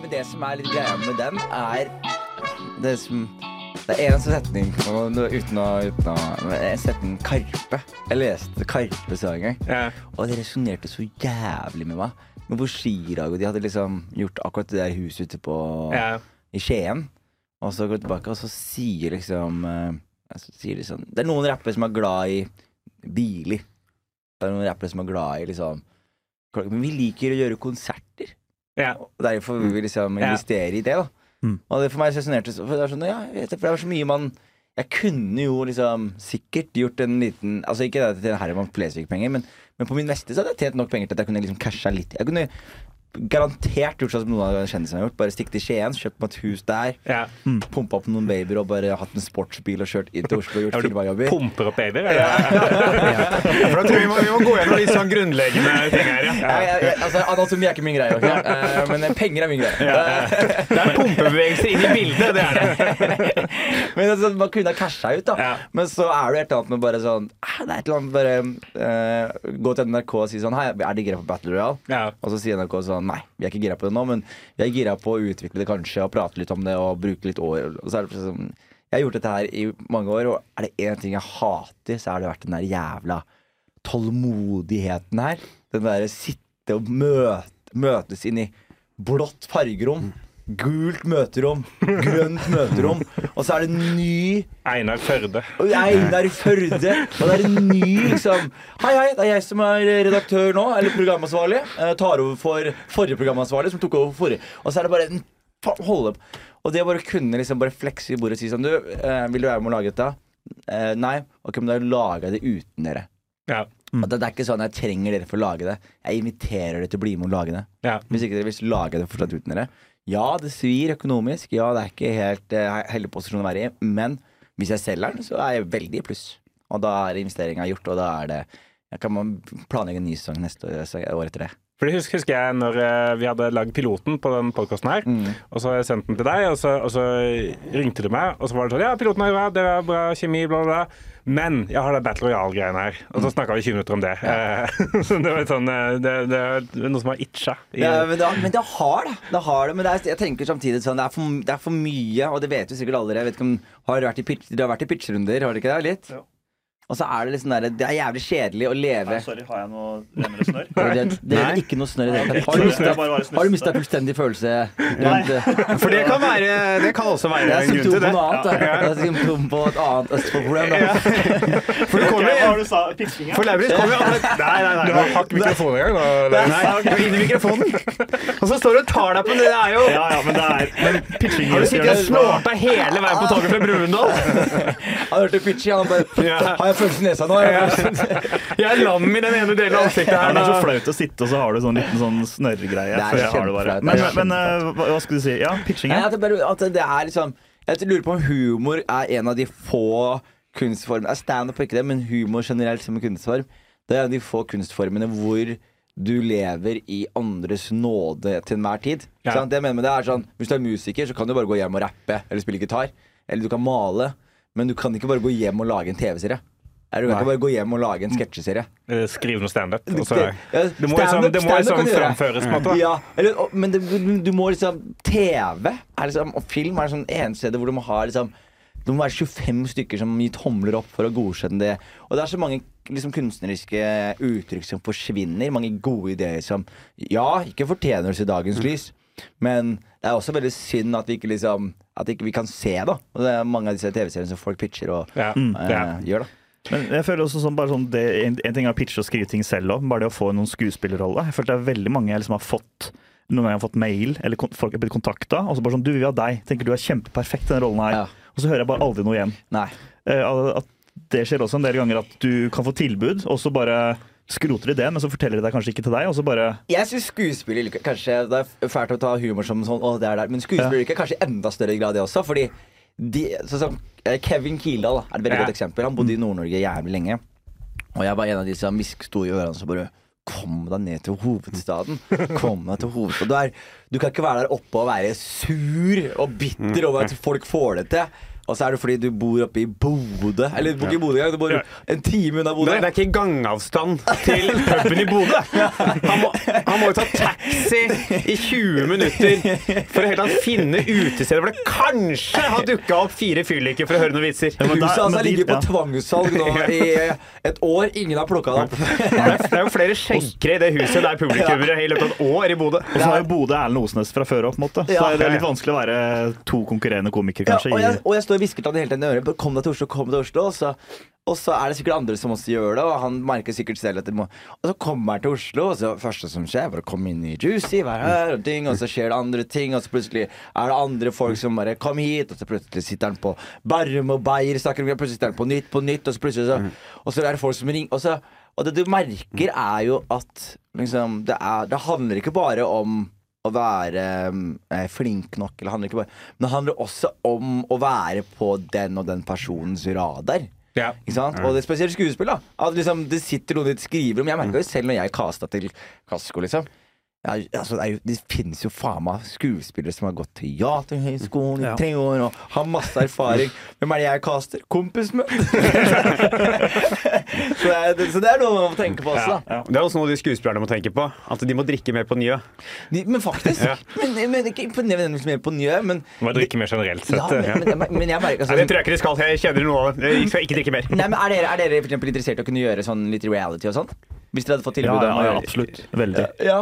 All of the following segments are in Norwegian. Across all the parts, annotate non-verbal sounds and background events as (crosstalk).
men det som er litt greia med den, er det som Det er en setning uten å, uten å En setning Karpe. Jeg leste Karpe så en gang, Ja. og det resonnerte så jævlig med meg. Men hvor Chirag og de hadde liksom gjort akkurat det der huset ute på Ja. i Skien. Og så går de tilbake, og så sier liksom eh, så sier de sånn Det er noen rappere som er glad i biler. Det er noen rappere som er glad i liksom Men vi liker å gjøre konserter. Ja. Og derfor vil vi liksom investere i det, da. Mm. Og det for meg resonnerte så For det sånn, ja, jeg vet for det var så mye man Jeg kunne jo liksom sikkert gjort en liten Altså ikke det til Herman Flesvig-penger, men, men på min neste så hadde jeg tjent nok penger til at jeg kunne liksom casha litt. Jeg kunne garantert gjort sånn som noen av kjendisene har gjort. Bare stikk til Skien, kjøpt meg et hus der, Ja. pumpa opp noen babyer og bare hatt en sportsbil og kjørt inn til Oslo og gjort firmajobber. Pumper opp babyer? eller? For da tror jeg vi må, vi må gå gjennom litt sånn grunnleggende ting her. Ja. Altså, anatomi er ikke min greie, okay? uh, men penger er min greie. Det er pumpebevegelser inn i bildet, det er det. (laughs) Men altså, Man kunne ha casha ut, da. Ja. Men så er det et eller annet med bare sånn ah, Det er et eller annet bare uh, Gå til NRK og si sånn Hei, er det gira på Battle Royale? Ja. Og så sier NRK sånn Nei, vi er ikke gira på det nå, men vi er gira på å utvikle det kanskje og prate litt om det og bruke litt år. Og så er det sånn Jeg har gjort dette her i mange år, og er det én ting jeg hater, så har det vært den der jævla tålmodigheten her. Den derre sitte og møte, møtes inn i blått fargerom. Gult møterom, grønt møterom, og så er det en ny Einar Førde. Einar Førde. Og det er en ny liksom Hei, hei, det er jeg som er redaktør nå, eller programansvarlig. Jeg tar over for forrige programansvarlig, som tok over forrige. Og så er det bare en Hold opp. Og det å bare kunne liksom bare flekse i bordet og si sånn Du, eh, vil du være med å lage dette? Eh, nei. Ok, men da lager jeg det uten dere. Ja. Og det, er ikke sånn jeg trenger dere for å lage det. Jeg inviterer dere til å bli med og lage det. Ja. Hvis ikke dere vil lage det fortsatt uten dere. Ja, det svir økonomisk. Ja, det er ikke helt uh, heldig posisjon å være i. Men hvis jeg selger den, så er jeg veldig i pluss. Og da er investeringa gjort, og da er det Jeg kan man planlegge en ny sesong neste år, etter det. For det husker, husker jeg når eh, vi hadde lagd piloten på den podkasten her, og så har jeg sendt den til deg, og så, og så ringte du meg, og så var det sånn Ja, piloten er bra, det er bra kjemi, bla, bla, bla. Men jeg har det Battle Royale-greiene her. Og så snakka vi 20 minutter om det. Ja. (laughs) så det var sånn eh, det, det er noe som har itcha. i- Ja, men, det, men det har det. det, har det men det er, jeg tenker samtidig sånn det er, for, det er for mye, og det vet jo sikkert alle. Jeg vet ikke om Har du vært i pitch, har vært i pitchrunder, har du ikke det? Litt? Ja. Og så er det sånn der, Det er jævlig kjedelig å leve Nei, sorry, har jeg noe renner det snørr? (laughs) Det, det er ikke noe snørr i det hele tatt. Har du mista fullstendig følelse rundt Nei. For det kan, være, det kan også være en grunn til på det. noe annet. Ja. Det er symptom på et annet Østfold-problem. Ja. For du kommer okay, du sa? For Lauritz kommer jo (laughs) Nei, nei, nei. Du har hakk mikrofonen i gang? Nei, du er inne i mikrofonen. Og så står du og tar deg på det. Det er jo Ja, ja, men det er men pitching Har du sittet og snorta hele veien på toget fra Brumunddal? Han hørte pitchy, han bare Ja. Jeg følelse i nesa nå? Jeg er lam i den ene delen av ansiktet Ja, her. det er så flaut å sitte, og så har du sånn liten sånn snørregreie. Er jeg. Men, men eh, hva, hva skulle du si? Ja, pitching. Nei, Ja. at det, bare, at det er liksom Jeg lurer på om humor er en av de få kunstformene Standup er ikke det, men humor generelt som en kunstform. Det er en av de få kunstformene hvor du lever i andres nåde til enhver tid. Ja. Det jeg mener med det er sånn Hvis du er musiker, så kan du bare gå hjem og rappe eller spille gitar. Eller du kan male, men du kan ikke bare gå hjem og lage en TV-serie. Du kan ikke bare gå hjem og lage en sketsjeserie. Skriv Skrive noe standup. Det må liksom, det må liksom framføres, på en måte. Ja, eller, og- men det, du må liksom TV er liksom, og film er sånn eneste sted hvor du må ha liksom det må være 25 stykker som gir tomler opp for å godkjenne det. Og det er så mange liksom, kunstneriske uttrykk som forsvinner. Mange gode ideer som ja, ikke fortjener oss i dagens lys. Men det er også veldig synd at vi ikke liksom At ikke vi kan se da Og det er mange av disse TV-seriene som folk pitcher og Ja. eh, Ja. gjør. da Men jeg føler også sånn, bare sånn det, en, en ting er å pitche og skrive ting selv òg, bare det å få noen skuespillerrolle. Jeg føler det er veldig mange jeg liksom har fått noen ganger har fått mail, eller folk har blitt kontakta, og så bare sånn Du, vi ha deg. Tenker du er kjempeperfekt i den rollen her. Ja. Og så hører jeg bare aldri noe igjen. Nei. Uh, At det skjer også en del ganger at du kan få tilbud, og så bare skroter de det, men så forteller de det kanskje ikke til deg, og så bare Jeg syns skuespiller kanskje Det er fælt å ta humor som sånn, å, det er der. men skuespiller ja. kanskje enda større grad det også. Fordi de, sånn som Kevin Kildahl er et veldig Ja. godt eksempel. Han bodde i Nord-Norge jævlig lenge. Og jeg var en av de som sto i ørene og bare Kom deg ned til hovedstaden. Kom deg til hovedstaden. Du, er, du kan ikke være der oppe og være sur og bitter over at folk får det til. Og så er det fordi du bor oppe i Bodø. Eller du bor ikke i Bodø engang, du bor Ja. en time unna Bodø. Nei, det er ikke gangavstand til puben i Bodø. Han må, jo ta taxi i 20 minutter for å helt tatt finne utesteder hvor det kanskje har dukka opp fire fyrlykker for å høre noen vitser. men Huset hans har ligget ligger på ja. tvangssalg nå i et år. Ingen har plukka det opp. Det er, jo flere skjenkere i det huset der publikummere i løpet av et år i Bodø. Og så har jo Bodø Erlend Osnes fra før av, på en måte. Så Ja. det er litt vanskelig å være to konkurrerende komikere, Ja, kanskje. og, jeg, og jeg står og hvisket han hele tiden i øret. Kom deg til Oslo, kom deg til Oslo. Og så, og så er det sikkert andre som også gjør det, og han merker sikkert selv at det må Og så kommer han til Oslo, og så første som skjer, er å komme inn i Juicy, være her, og ting, og så skjer det andre ting, og så plutselig er det andre folk som bare Kom hit, og så plutselig sitter han på Bærum og Beyer, snakker om plutselig sitter han på Nytt på Nytt, og så plutselig så Og så er det folk som ringer, og så Og det du merker, er jo at liksom Det, er, det handler ikke bare om å være eh, flink nok, eller handler ikke bare Men det handler også om å være på den og den personens radar. Ja. Ikke sant? Og det er spesielt skuespill. da At liksom, Det sitter noen og skriver om Jeg merka jo selv når jeg kasta til Kasko, liksom. Ja, altså, det, jo, det finnes jo faen meg skuespillere som har gått teaterhøgskolen i Ja. tre år og har masse erfaring. Hvem er det jeg caster? Kompisen min! (laughs) så, det så det er noe man må tenke på også. da Det er også noe de skuespillerne må tenke på. At de må drikke mer på Njø. De, men faktisk. Men, men ikke nødvendigvis mer på Njø, men Må drikke mer generelt sett. ja, men, men, jeg merker Nei, det tror jeg ikke de skal. Jeg kjenner noe av det. Jeg skal ikke drikke mer. Nei, men Er dere, er dere for eksempel interessert i å kunne gjøre sånn litt reality og sånn? Hvis dere hadde fått tilbud ja, ja, absolutt. Veldig. Ja,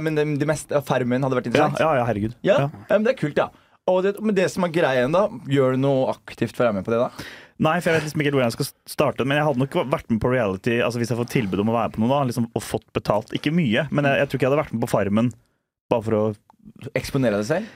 men det, meste Farmen hadde vært interessant? ja, ja herregud. Ja, men det er kult, ja. Og det, men det som er greien, da, gjør du noe aktivt for å være med på det, da? Nei, for jeg vet liksom ikke hvor jeg skal starte. Men jeg hadde nok vært med på reality altså hvis jeg får tilbud om å være på noe, da, liksom, og fått betalt. Ikke mye, men jeg, jeg tror ikke jeg hadde vært med på Farmen bare for å Eksponere deg selv?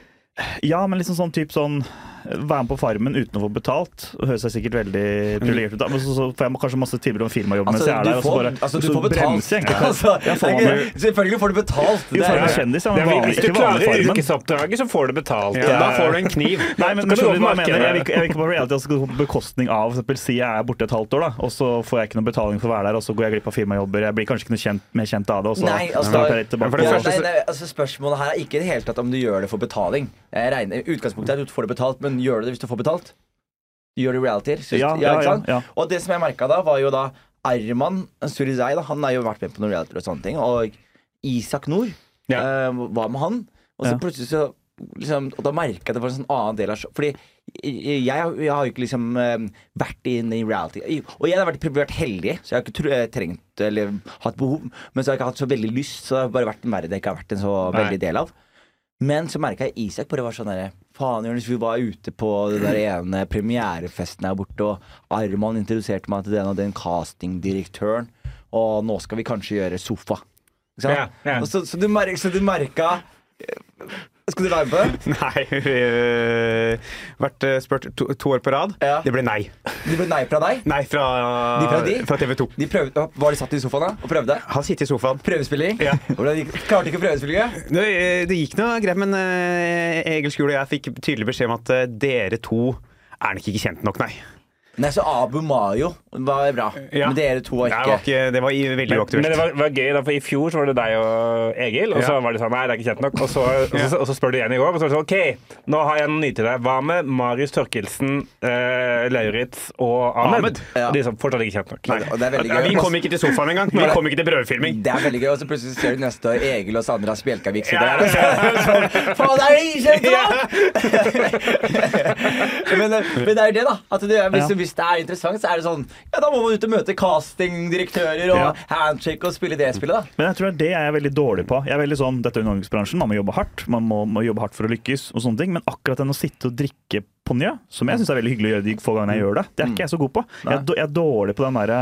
Ja, men liksom sånn typ sånn Være med på Farmen uten å få betalt. Det høres jeg sikkert veldig privilegert ut, men så, så får jeg kanskje masse tilbud om firmajobb mens jeg er der. Og så, bare, altså, du så får betalt. jeg. Altså, jeg får jeg, selvfølgelig får du betalt. Jo, Det er- en kjendis, ja, Det er, vanlig, hvis du klarer ukesoppdraget, så får du betalt. Ja, da får du en kniv. Nei, men, men kan du du jeg mener? Jeg vil ikke, jeg vil ikke på reality altså, på bekostning av for eksempel, Si jeg er borte et halvt år, da og så får jeg ikke noe betaling for å være der, og så går jeg glipp av firmajobber. Jeg blir kanskje ikke noe kjent, mer kjent av det, og så Nei, altså, jeg Ja, nei, nei, altså Spørsmålet her er ikke i det hele tatt om du gjør det for betaling. Jeg regner, utgangspunktet er at du får det betalt, men gjør du det hvis du får betalt? Gjør du realityer? Syns- Ja, ikke ja, ja, ja. Og det som jeg merka da, var jo da Arman Surizai, da, han har jo vært med på noen reality og sånne ting. Og Isak Nord, eh, hva med han? Og så plutselig så liksom, Og da merka jeg det var en sånn annen del av. Fordi jeg, jeg, har- jo ikke liksom eh, vært inn i reality. Og jeg har vært privilegert heldig, så jeg har ikke eh, trengt eller hatt behov. Men så har jeg ikke hatt så veldig lyst, så det har bare vært en verden jeg ikke har vært en så veldig del av. Men så merka jeg Isak bare var sånn derre Faen, Jonis, vi var ute på den der ene premierefesten her borte, og Arman introduserte meg til den og den castingdirektøren, og nå skal vi kanskje gjøre sofa. Ikke sant? Ja, ja. Så, så, du merka, så du merka Skal du være med på? (laughs) Nei, har vært eh, spurt to, to år på rad. Ja. Det ble nei. Det ble nei fra deg? Nei fra, De fra TV 2. De prøvde, var de satt i sofaen da og prøvde? Han sitter i sofaen. Prøvespilling? Ja. (laughs) Klarte ikke prøvespillinga? Det, det gikk nå greit, men eh, Egil Skule og jeg fikk tydelig beskjed om at eh, dere to er nok ikke kjent nok, nei. Nei, så Abu Mayo var bra. Ja. Men dere to var ikke det var, ikke, det var veldig Men, uaktuelt. men det var, var gøy, da, for i fjor så var det deg og Egil, og så Ja. var det sånn Nei, det er ikke kjent nok. Og så, (laughs) og så, og så spør du igjen i går, og så er det sånn OK, nå har jeg noe nytt til deg. Hva med Marius Torkelsen, eh, Lauritz og Ahmed? Ahmed? Ja. De som fortsatt ikke kjent nok. Nei, og det er veldig gøy. vi kom ikke til sofaen engang. Vi kom ikke til prøvefilming. Det er veldig gøy, og så plutselig ser du neste år Egil og Sandra Spjelkavik sitter der. så- sånn, Faen, det er det ikjente, da! (laughs) men, men det er jo det, da. At det, hvis, Ja. hvis det er interessant, så er det sånn Ja, da må man ut og møte castingdirektører og Ja. handshake og spille det spillet, da. Men jeg tror det er det jeg veldig dårlig på. Jeg er veldig sånn, Dette er underholdningsbransjen, man må jobbe hardt. Man må, må jobbe hardt for å lykkes, og sånne ting. Men akkurat den å sitte og drikke på Njø, som jeg syns er veldig hyggelig å gjøre de få gangene jeg gjør det, det er ikke jeg så god på. Jeg er, jeg er dårlig på den derre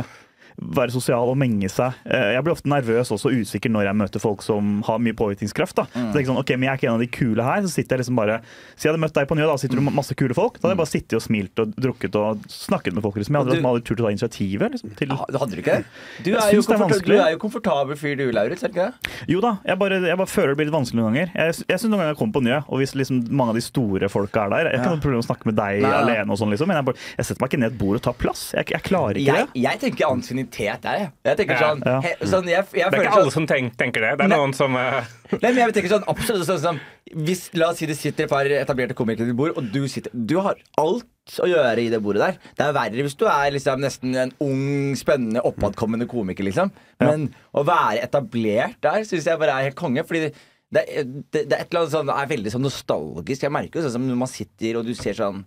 være sosial og menge seg. Eh, Jeg blir ofte nervøs også og usikker når jeg møter folk som har mye påvirkningskraft. da. Så det er ikke sånn, ok, men Jeg er ikke en av de kule her. så sitter jeg liksom bare, Så jeg hadde møtt deg på Njø, da sitter du med masse kule folk. Da hadde jeg bare sittet og smilt og drukket og snakket med folk. liksom. Jeg hadde du- aldri turt å ta initiativet. liksom, til... Ah, Hadde du ikke det? Du er, jo syns er du er jo komfortabel fyr, du, Lauritz. er du ikke det? Jo da, jeg bare, jeg bare føler det blir litt vanskelig noen ganger. Jeg, jeg synes noen ganger jeg kommer på Njø, og hvis liksom mange av de store folka er der Jeg har ikke noe problem med å snakke med deg nei. alene, og sånn liksom, men jeg, bare, jeg setter meg ikke ned et bord og tar plass. Jeg, jeg klarer ikke Jeg, det. jeg tenker ansikt der, jeg. Jeg tenker Ja. sånn, Ja. he, sånn jeg, jeg Det er føler ikke alle sånn, som tenk, tenker det. Det er ne, noen som uh... Nei, men jeg tenker sånn absolutt sånn som Hvis la oss si det sitter et par etablerte komikere ved bord, og du sitter Du har alt å gjøre i det bordet der. Det er verre hvis du er liksom nesten en ung, spennende, oppadkommende komiker, liksom. Men å være etablert der syns jeg bare er helt konge. Fordi det, er- det, det er et eller annet sånn Det er veldig sånn nostalgisk. Jeg merker jo sånn som når man sitter og du ser sånn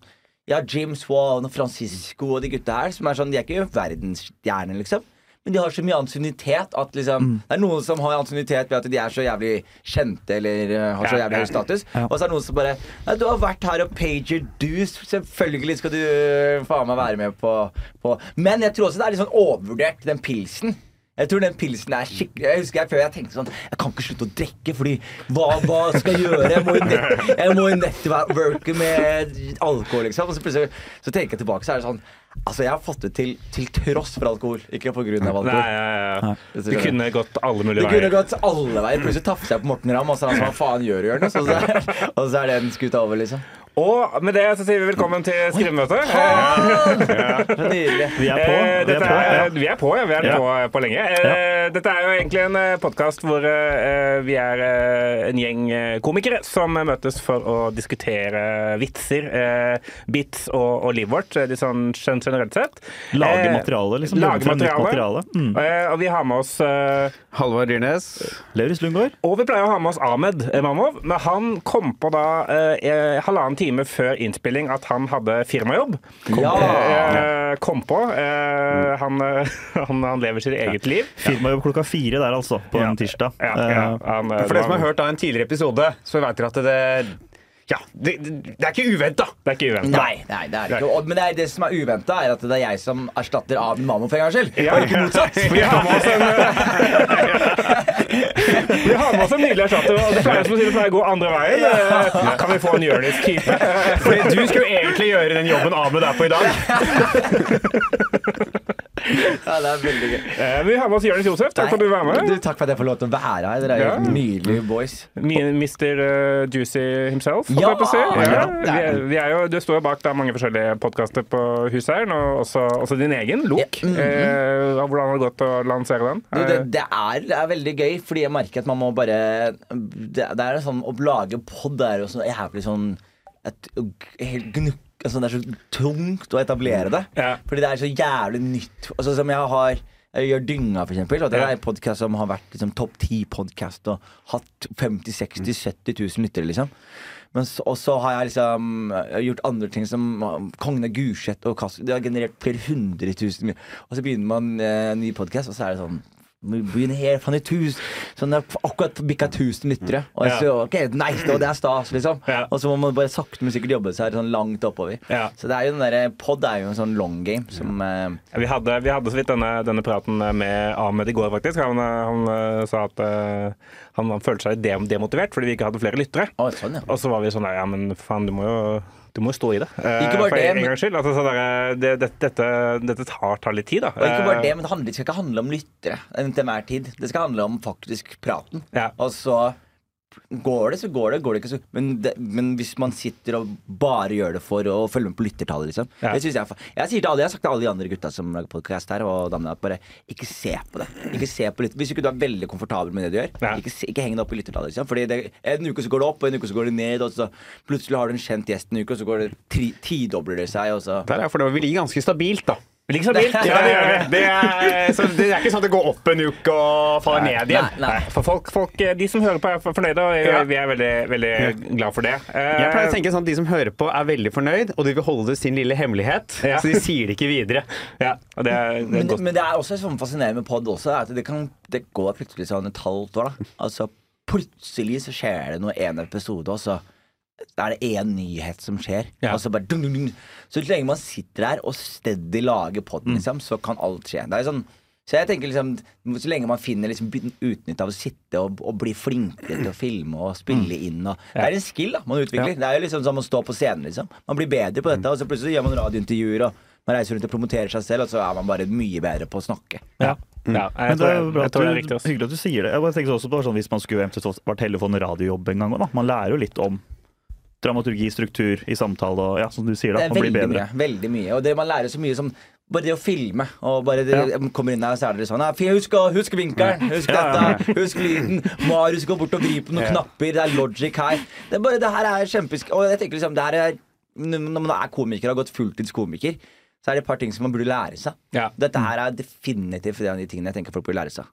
ja, Jim Swan og Francisco og de gutta her, som er sånn, de er ikke verdensstjerner, liksom. Men de har så mye ansiennitet at liksom Det er noen som har ansiennitet ved at de er så jævlig kjente eller uh, har så jævlig høy status. Ja. Og så er det noen som bare Nei, du har vært her og pager dues. Selvfølgelig skal du uh, faen meg være med på, på Men jeg tror også det er litt sånn overvurdert, den pilsen. Jeg tror den pilsen er skikkelig Jeg husker jeg før jeg tenkte sånn Jeg kan ikke slutte å drikke, fordi hva, hva skal jeg gjøre? Jeg må jo nett, jeg må networke med alkohol, liksom. Og så plutselig så tenker jeg tilbake, så er det sånn Altså, jeg har fått det til til tross for alkohol, ikke på grunn av Nei, alkohol. ja, ja. Nei. Det kunne gått alle mulige veier. Det kunne gått alle veier. Plutselig tafser jeg på Morten Ramm, og så er han sånn Hva faen gjør er- og så er den skuta over, liksom. Og med det så sier vi velkommen til skrivemøte. Så nydelig. Vi er på. Eh, Vi er på. Ja. vi er på, ja. Vi er Ja. på, på lenge. Ja. Dette er jo egentlig en podkast hvor eh, vi er eh, en gjeng eh, komikere som møtes for å diskutere vitser, eh, bits og, og livet vårt, eh, litt sånn generelt sett. Lage Eh, materiale, liksom. Lage materiale. materiale. Mm. Eh, Og vi har med oss eh, Halvard Dyrnes. Lauritz Lundgaard. Og vi pleier å ha med oss Ahmed Mamov, men han kom på da eh, halvannen time før innspilling at han hadde firmajobb. Ja. Eh, kom på. Eh, han, eh, (laughs) han, han lever sitt eget liv. Firmajobb klokka fire der, altså. På Ja. en tirsdag. Ja, ja, Eh, han, eh, For dere som har hørt da en tidligere episode, så vet dere at det Ja, det, det, det er ikke uventa. Det er ikke uventet. Nei, nei, det er det ikke. Og- Men det, er, det som er uventa, er at det er jeg som erstatter av mamma for en gangs skyld. Ja. Og ikke motsatt. (laughs) Vi har med oss en (laughs) Vi har med oss en nydelig erstatter, og det pleier som å si det pleier å gå andre veien. Ja. Kan vi få en Jonis-type? For du skulle jo egentlig gjøre den jobben Ahmed er på i dag. (laughs) Ja, det er veldig gøy. Eh, Vi har med oss Jonis Josef. Takk for at du var med. Du, takk for at jeg får lov til å være her. Dere er Ja. helt nydelige boys. Mr. uh, Juicy himself, Ja, si. Ja, ja. vi er, vi jo, du står jo bak da, mange forskjellige podkaster på huset her, og også, også din egen, Lok. Ja, -hmm. eh, hvordan har det gått å lansere den? Du, det, det, er, det er veldig gøy, fordi jeg merker at man må bare Det, det er sånn Å lage pod er jo sånn jævlig sånn et, helt gnukk altså, Det er så tungt å etablere det. Ja. Fordi det er så jævlig nytt. Altså, som jeg har jeg gjør Dynga, for eksempel. Og det er en podkast som har vært liksom, topp ti-podkast og hatt 50 60 70 000 lyttere, liksom. Men så, og så har jeg liksom gjort andre ting som uh, Kongen av Gulset og Kasper Det har generert flere hundre tusen. Og så begynner man eh, ny podkast, og så er det sånn vi begynner faen i tusen Sånn akkurat bikka 1000 lyttere. Og Ja. så, ok, nice, det er stas, liksom. Ja. Og så må man bare sakte, men sikkert jobbe seg sånn langt oppover. Ja. Så det er jo den der, Pod er jo en sånn long game som uh, Vi hadde, vi hadde så vidt denne, denne praten med Ahmed i går, faktisk. Han, eh, han uh, sa at uh, han, han følte seg demotivert fordi vi ikke hadde flere lyttere. Oh, sånn, ja. Og så var vi sånn ja, men faen, du må jo du må jo stå i det. Eh, Ikke bare for det, en, men- gangs skyld. Altså, sånn der, det, det, dette, dette tar, tar litt tid, da. Og ikke bare Eh, det, men det, handler, det skal ikke handle om lyttere til enhver tid. Det skal handle om faktisk praten. Ja. Og så går det, så går det. Går det ikke, så men, det, men hvis man sitter og bare gjør det for å følge med på lyttertallet, liksom Ja. Det jeg, jeg sier til alle, jeg har sagt til alle de andre gutta som lager podkast her, og damene, at bare ikke se på det. Ikke se på lytter. Hvis ikke du er veldig komfortabel med det du gjør, Ja. ikke, ikke heng deg opp i lyttertallet. Liksom. Fordi det, en uke så går det opp, og en uke så går det ned, og så plutselig har du en kjent gjest en uke, og så går det tri, tidobler det seg, og så Der er for det, vi gi ganske stabilt, da. Vi ligger stabilt. Ja, det gjør vi. (laughs) Det er, så det er ikke sånn at det går opp en uke og faller ned igjen. Nei, nei. Nei, for folk, folk, de som hører på, er fornøyde, og vi er veldig, veldig glad for det. Eh, Jeg pleier å tenke sånn at De som hører på, er veldig fornøyd, og de vil holde det sin lille hemmelighet. Ja. Så de sier det ikke videre. ja, og det er, det er men, godt. men det er også sånn fascinerende med pod også, at det, kan, det går plutselig sånn et halvt år, da. Altså plutselig så skjer det noe en episode, og så er det én nyhet som skjer. Ja. Og så bare dun, dun, dun. Så lenge man sitter der og steady lager podden, liksom, så kan alt skje. Det er sånn så jeg tenker liksom Så lenge man finner liksom utnytte av å sitte og, og bli flinkere til å filme og spille inn og Det er en skill da man utvikler. Det er jo liksom som å stå på scenen, liksom. Man blir bedre på dette, og så plutselig gjør man radiointervjuer, og man reiser rundt og promoterer seg selv, og så er man bare mye bedre på å snakke. Ja. Ja, jeg, tror, jeg, jeg tror det er riktig. Også. hyggelig at du sier det. Jeg bare tenker også på sånn, Hvis man skulle eventuelt vært å en radiojobb en gang, da. man lærer jo litt om dramaturgi, struktur i samtale og ja, som du sier, Det da. er blir veldig bedre. mye. veldig mye Og det man lærer så mye som bare det å filme og bare det, kommer inn her, så er det sånn «Ja, Husk, husk vinkelen, husk Ja, ja, dette, husk lyden. Marius går bort og vrir på noen knapper. Det er logic her. Det er bare, det her er kjempesk... Og jeg tenker liksom, det her er Når man er komiker og har gått fulltidskomiker, så er det et par ting som man burde lære seg. Ja. Dette her er definitivt en av de tingene jeg tenker folk burde lære seg.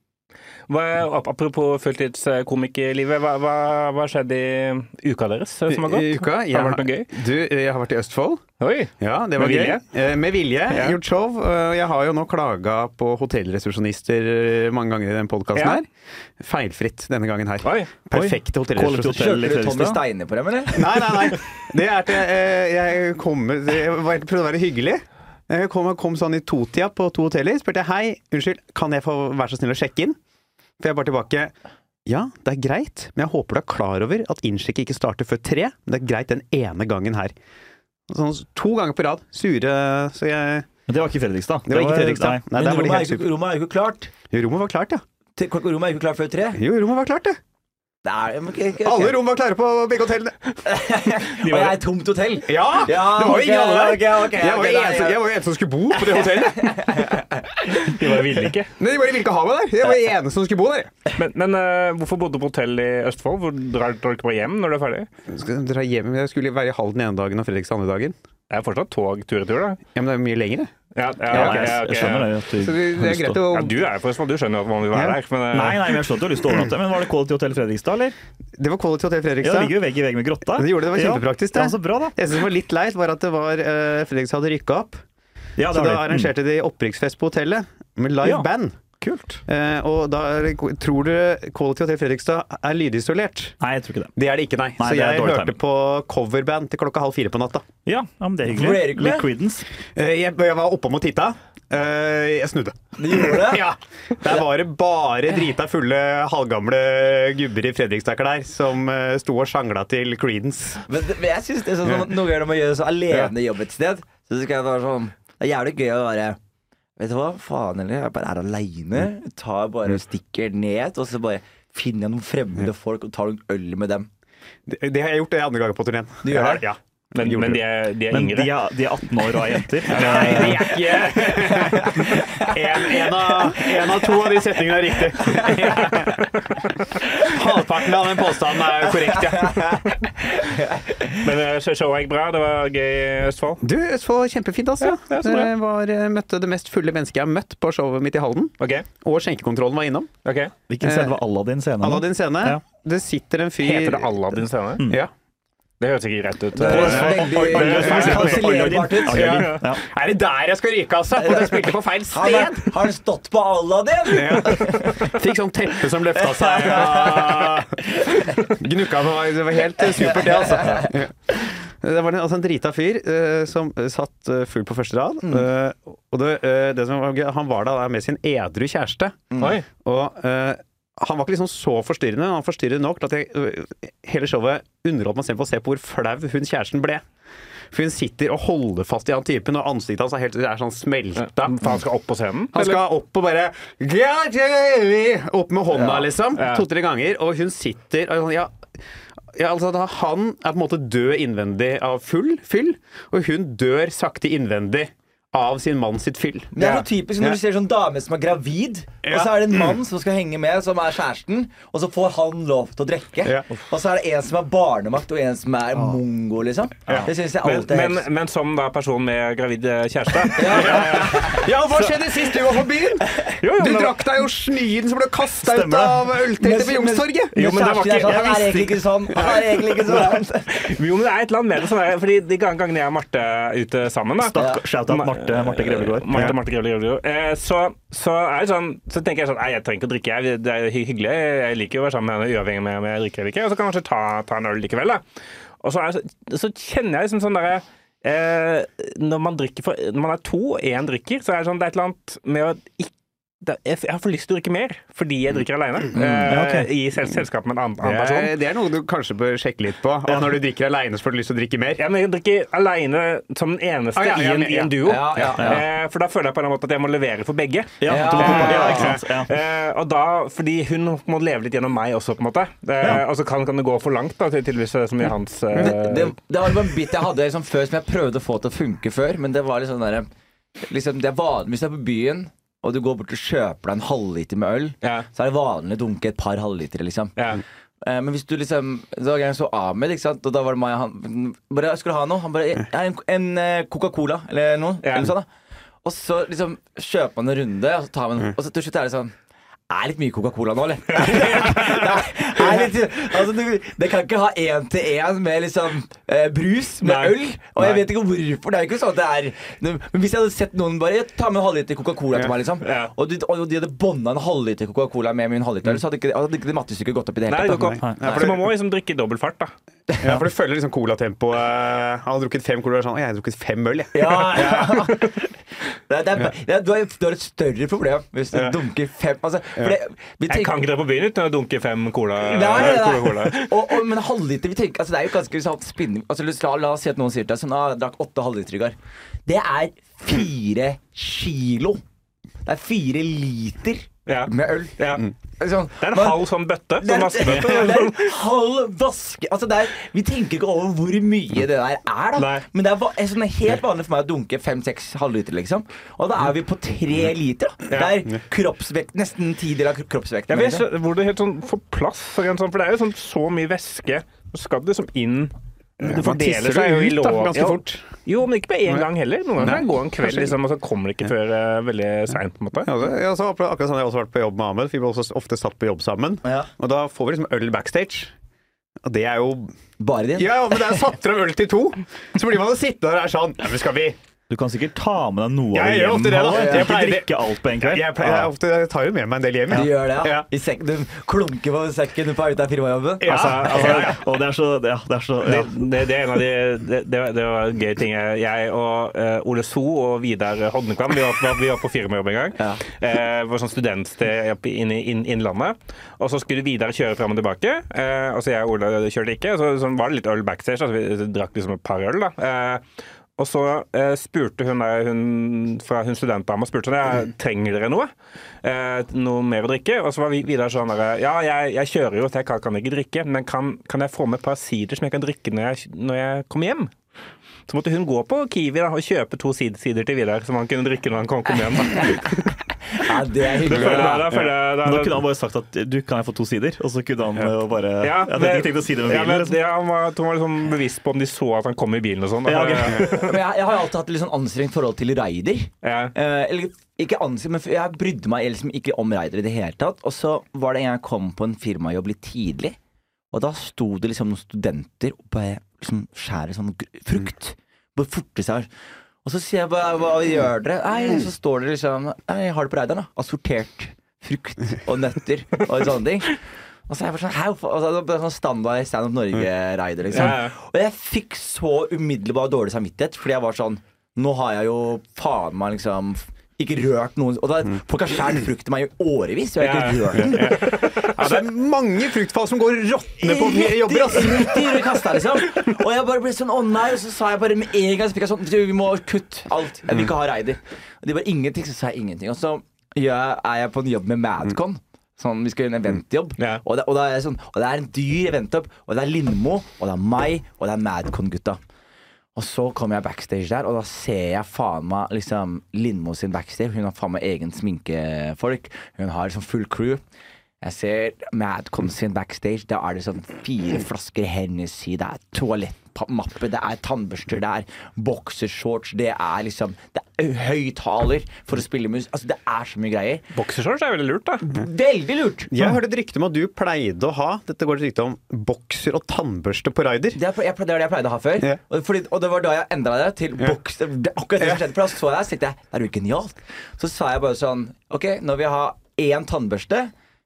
Hva, apropos fulltidskomikerlivet, hva, hva, hva har skjedd i uka deres eh, som har gått? I uka, jeg, har det vært noe gøy? Du, jeg har vært i Østfold. Oi! Ja, det var Med vilje? Gøy. Med vilje. Ja. Gjort show. Eh, Jeg har jo nå klaga på hotellresepsjonister eh, mange ganger i den podkasten Ja. her. Feilfritt denne gangen her. Oi. Perfekte hotellresepsjonister. Kjørte du Tommy Steine på dem, eller? Nei, nei, nei. Det er til eh, jeg kom Jeg prøvde å være hyggelig. Jeg kom, kom sånn i totida på to hoteller. Spurte jeg hei, unnskyld, kan jeg få være så snill å sjekke inn? For jeg bare tilbake Ja, det er greit, men jeg håper du er klar over at innsjekket ikke starter før tre. Men det er greit den ene gangen her. Sånn to ganger på rad. Sure, så jeg Men det var ikke Fredrikstad. Det var ikke Fredrikstad. Nei. Nei, Men der var de rommet er, jo ikke, rommet er jo ikke klart. Jo, rommet var klart, ja. Rommet er jo ikke klart før tre. Jo, rommet var klart, det. Det er, okay, okay. ok. Alle rom var klare på begge hotellene. Og jeg er et tomt hotell. Ja! Ja, det var jo ingen andre der. jeg, var jo eneste, som skulle bo på det hotellet. (laughs) De bare ville ikke. Nei, de bare ville ikke ha meg der. Jeg var den eneste som skulle bo der. Men, men uh, hvorfor bodde du på hotell i Østfold? Hvor drar du ikke bare hjem når du er ferdig? Skal dra hjem. Jeg skulle være i Halden ene dagen og Fredrikstad andre dagen. Det er fortsatt tog tur-retur, da. Ja, Men det er mye lenger. Ja, ja, Ja, ok, jeg, ja, okay, jeg skjønner det. Du det, det er greit å Ja, du er skjønner at man vil være Ja. der. Men, uh... Nei, nei, men jeg skjønner at du har lyst til å overnatte. Men var det Quality Hotel Fredrikstad, eller? Det var Quality Hotel Ja, det ligger jo vegg i vegg med grotta. Det gjorde det, det var kjempepraktisk, det. Ja, så bra, da. Det som var litt leit, var at det var uh, Fredrikstad hadde rykka opp. Ja, Så da arrangerte de opprykksfest på hotellet med live Ja. band. Kult. Eh, og da er tror du Quality Hotel Fredrikstad er lydisolert? Nei, jeg tror ikke det. Det er det ikke, nei. Nei, så det jeg hørte timing. på coverband til klokka halv fire på natta. Ja, ja men det er hyggelig. Hvor er det? Creedence. Eh, jeg, jeg var oppom og titta. Uh, jeg snudde. Du gjorde det? (laughs) Ja, Der var det bare drita fulle, halvgamle gubber i Fredrikstad-klær som uh, sto og sjangla til Creedence. Men, men jeg synes det er sånn, sånn Noen ganger når man gjør det så alene jobb et sted, så skal jeg være sånn Det er jævlig gøy å være Vet du hva, faen eller Jeg bare er aleine. Tar bare stikker ned, og så bare finner jeg noen fremmede folk og tar noen øl med dem. Det, det har jeg gjort det andre ganger på turneen. Du gjør det? Ja. Men, men de er, de er Men yngre. de er, de er 18 år og er jenter. (laughs) Nei, de er ikke (laughs) en, en, av, en av to av de setningene er riktig. (laughs) Halvparten av den påstanden er korrekt, ja. Men eh, showet gikk bra? Det var gøy i Østfold? Du, Østfold var kjempefint, altså. Ja. Jeg var, eh, møtte det mest fulle mennesket jeg har møtt på showet mitt i Halden. OK. Og skjenkekontrollen var innom. ok Hvilken scene var Aladdin scene? Aladdin scene. Ja. Det sitter en fyr Heter det Aladdin scene? Ja. Det høres ikke greit ut. Det høres Eh, veldig kansellerbart ut. Er det der jeg skal ryke, altså? Og jeg spilte på feil sted! han, har han stått på Aladdin? Ja. Fikk sånn teppe som løfta seg. Ja. Gnukka meg. Det var helt eh, supert, det, altså. Det var en, altså en drita fyr uh, som satt uh, full på første rad. eh, og det, eh, det som var gøy, han var da med sin edru kjæreste. Oi. Og eh, han var ikke liksom så forstyrrende, men han forstyrret nok til at jeg, øh, hele showet underholdt meg selv på å se på hvor flau hun kjæresten ble. For hun sitter og holder fast i han typen, og ansiktet hans er, helt, er sånn smelta. For han skal opp på scenen? Han skal opp og bare Opp med hånda, liksom. Ja. To-tre ganger. Og hun sitter og ja, ja, altså da Han er på en måte død innvendig av full fyll, og hun dør sakte innvendig av sin mann sitt fyll. Det er så typisk når Ja. du ser sånn dame som er gravid, og så er det en mann som skal henge med, som er kjæresten, og så får han lov til å drikke. Ja. Og så er det en som er barnemakt, og en som er mongo, liksom. Det syns jeg Men, alltid er men, men som da person med gravid eh, kjæreste (laughs) Ja, hva skjedde sist du var på byen? (laughs) Jo, jo, Du men- drakk deg jo snyen som ble kasta ut av ølteltet på Youngstorget. Jo, men det var ikke- sånn, jeg Han er visste egentlig ikke sånn. Han er egentlig ikke sånn. Jo, men det er et eller annet med det som er Fordi de gangene jeg og Marte er ute sammen da Stakk, Shout-out Marte, Marte Marte, Grevlegård. Marte Marte Grevlegård. eh, så, så sånn Så tenker jeg sånn Nei, jeg trenger ikke å drikke, jeg. Det er hy- hyggelig. Jeg liker jo å være sammen med henne uavhengig av om jeg drikker eller ikke. Og så kan jeg kanskje ta, ta en øl likevel, da. Og så, er så, så kjenner jeg liksom sånn derre eh, Når Når man er to én drikker, så er det sånn Det er et eller annet med å ikke jeg har for lyst til å drikke mer fordi jeg drikker alene. Mm. Ja, okay. I sel selskap med en annen, annen person. er, det er noe du kanskje bør sjekke litt på. At når du drikker aleine, så får du lyst til å drikke mer. Ja, men jeg drikker aleine som den eneste Ah, ja, ja, i, en, i en duo. Ja, ja, ja. Eh, for da føler jeg på en måte at jeg må levere for begge. Ja, Ja, to- ja, ja, ja. ikke sant. Ja. Eh, og da, fordi hun må leve litt gjennom meg også, på en måte. Eh, Og så kan, kan det gå for langt, da, til tydeligvis er som i hans uh... Det, det, det var en bit jeg hadde liksom, før som jeg prøvde å få til å funke før, men det var sånn derre liksom, det er vanlig Hvis du er på byen, og du går bort og kjøper deg en halvliter med øl, Ja. så er det vanlig å dunke et par halvlitere, liksom. Ja. Eh, Men hvis du liksom Da jeg så Ahmed, ikke sant? Og da var det meg han bare, Skal du ha noe? Han bare En, en eh, Coca-Cola, eller noe. Eller sånn, da. Og så liksom kjøper man en runde, og så tar man Og så til slutt er det sånn er litt mye Coca-Cola nå, eller? (laughs) det, er litt, altså, du, det kan ikke ha én til én med liksom eh, brus med Nei. øl. Og jeg vet ikke hvorfor. Det er ikke sånn at det er Men hvis jeg hadde sett noen bare ta med en halvliter Coca-Cola til meg, liksom Ja. og, de, og de hadde bånda en halvliter Coca-Cola med min halvliter, mm. så hadde ikke, hadde ikke det mattestykket gått opp i det hele tatt. Nei. Så man må liksom drikke i dobbel fart, da. Ja, for du følger liksom colatempoet. Han har drukket fem cola og er sånn «Å, Jeg har drukket fem øl, jeg. Ja, (laughs) ja. (laughs) Det er, det er, det er, du, har, du har et større problem hvis du Ja. dunker fem altså, for det, vi Jeg kan ikke dra på byen uten å dunke fem cola. Nei, nei, nei. Coca-Cola. Og, og, men halvliter vi tenker, altså, Det er jo ganske sånn spinning altså, la, la oss si at noen sier til deg sånn, ah, jeg drakk åtte halvliter i går. Det er fire kilo. Det er fire liter Ja. med øl. Ja. Sånn, Det er en halv sånn bøtte. Sånn vaskebøtte. (laughs) det er en (laughs) halv vaske altså er, Vi tenker ikke over hvor mye det der er, da. Nei. Men det er, sånn helt vanlig for meg å dunke fem-seks halvliter, liksom. Og da er vi på tre liter. Da. Det er kroppsvekt, nesten en tidel av kro- kroppsvekten. Jeg vet liksom. hvor det helt sånn får plass sånn, for det er jo sånn så mye væske. Så skal det liksom inn Det fordeler seg jo i da, ganske Jo. fort. Jo, men ikke med en gang heller. Noen ganger kan det gå en kveld, liksom, og så kommer det ikke før uh, veldig seint. Ja, altså, ja, så akkurat sånn har jeg også vært på jobb med Ahmed. Vi ble også ofte satt på jobb sammen. Ja. Og da får vi liksom øl backstage. Og det er jo Bare din? Ja, men det er satt frem øl til to! Så blir man sittende der og er sånn Ja, men skal vi Du kan sikkert ta med deg noe av det hjem. det, da. Jeg pleier ikke drikke alt på en kveld. Jeg, pleier, jeg, ofte, jeg tar jo med meg en del hjem. Du gjør det, ja? Ja. I sekk, du klunker på sekken på vei ut av firmajobben? Ja. Altså, altså, Og det er så, ja, det er så ja. det, det, det er en av de Det, det, var- en gøy ting. Jeg og uh, Ole So og Vidar Hodnekvam vi var, vi var på firmajobb en gang. Ja. Uh, var sånn studentsted inn i inn, Innlandet. Og så skulle Vidar kjøre fram og tilbake. Uh, og så jeg og Ole kjørte ikke. Så, så var det litt øl backstage. Altså vi drakk liksom et par øl, da. Og så eh, spurte hun, der, hun fra hun studentdama spurte henne, ja, trenger dere noe. Eh, noe mer å drikke. Og så var Vidar sånn der, ja, jeg, jeg kjører jo, så jeg kan, kan ikke drikke. Men kan, kan jeg få med et par sider som jeg kan drikke når jeg, når jeg kommer hjem? Så måtte hun gå på Kiwi da, og kjøpe to sidesider til Vidar, som han kunne drikke når han kom, kom hjem. Da. (laughs) Ja, det er hyggelig. jeg- føler jeg- da- Men kunne han bare sagt at du kan jeg få to sider, og så kunne han jo bare Ja, Jeg hadde ikke tenkt å si det med ja, bilen. men, liksom. ja, han var, han var liksom bevisst på om de så at han kom i bilen og sånn. Ja, okay. Men jeg, jeg har jo alltid hatt et litt sånn anstrengt forhold til raider. Ja. Eh, eller ikke anstrengt, men jeg brydde meg liksom ikke om raider i det hele tatt. Og så var det en gang jeg kom på en firmajobb litt tidlig, og da sto det liksom noen studenter og bare liksom skjærer sånn frukt. Bare forte seg. Og så sier jeg bare hva gjør dere? Nei, så står dere liksom jeg har det på raideren, da. Assortert frukt og nøtter og sånne ting. Og så er jeg bare sånn, Hæ, altså, det er sånn standard Stand Up Norge-raider, liksom. Ja, ja. Og jeg fikk så umiddelbar dårlig samvittighet, fordi jeg var sånn Nå har jeg jo faen meg liksom ikke rørt noen Og da, Folk har skåret frukt til meg i årevis, og jeg har ikke rørt den. Ja, det er mange fruktfall som går råtne på jobber, ass. I kasta, liksom. Og jeg bare ble sånn å nei, og så sa jeg bare med en gang så fikk jeg sånn Vi må kutte alt. Jeg vil ikke ha Reidi. Og de bare ingenting, så sa jeg ingenting. Og så ja, er jeg på en jobb med Madcon. Sånn, Vi skal gjøre en eventjobb. Ja. Og, det, og, da er jeg sånn, og det er en dyr eventjobb. Og det er Lindmo, og det er meg, og det er Madcon-gutta. Og så kommer jeg backstage der, og da ser jeg faen meg liksom Lindmo sin backstage. Hun har faen meg egen sminkefolk. Hun har liksom full crew. Jeg ser Madcon sin backstage. Da er det sånn fire flasker Hennessy, det er toalettmappe, det er tannbørster, det er boksershorts, det er liksom Det er høyttaler for å spille mus. Altså, det er så mye greier. Boksershorts er veldig lurt, da. Veldig lurt! Jeg hørte et rykte om at du pleide å ha Dette går et rykte om bokser og tannbørste på raider. Det er, jeg, det var det jeg pleide å ha før. Ja. Og, fordi, og det var da jeg endra det til ja. bokser. akkurat det som skjedde. For da så jeg det, så tenkte jeg det er jo genialt. Så sa jeg bare sånn OK, nå vil jeg ha én tannbørste,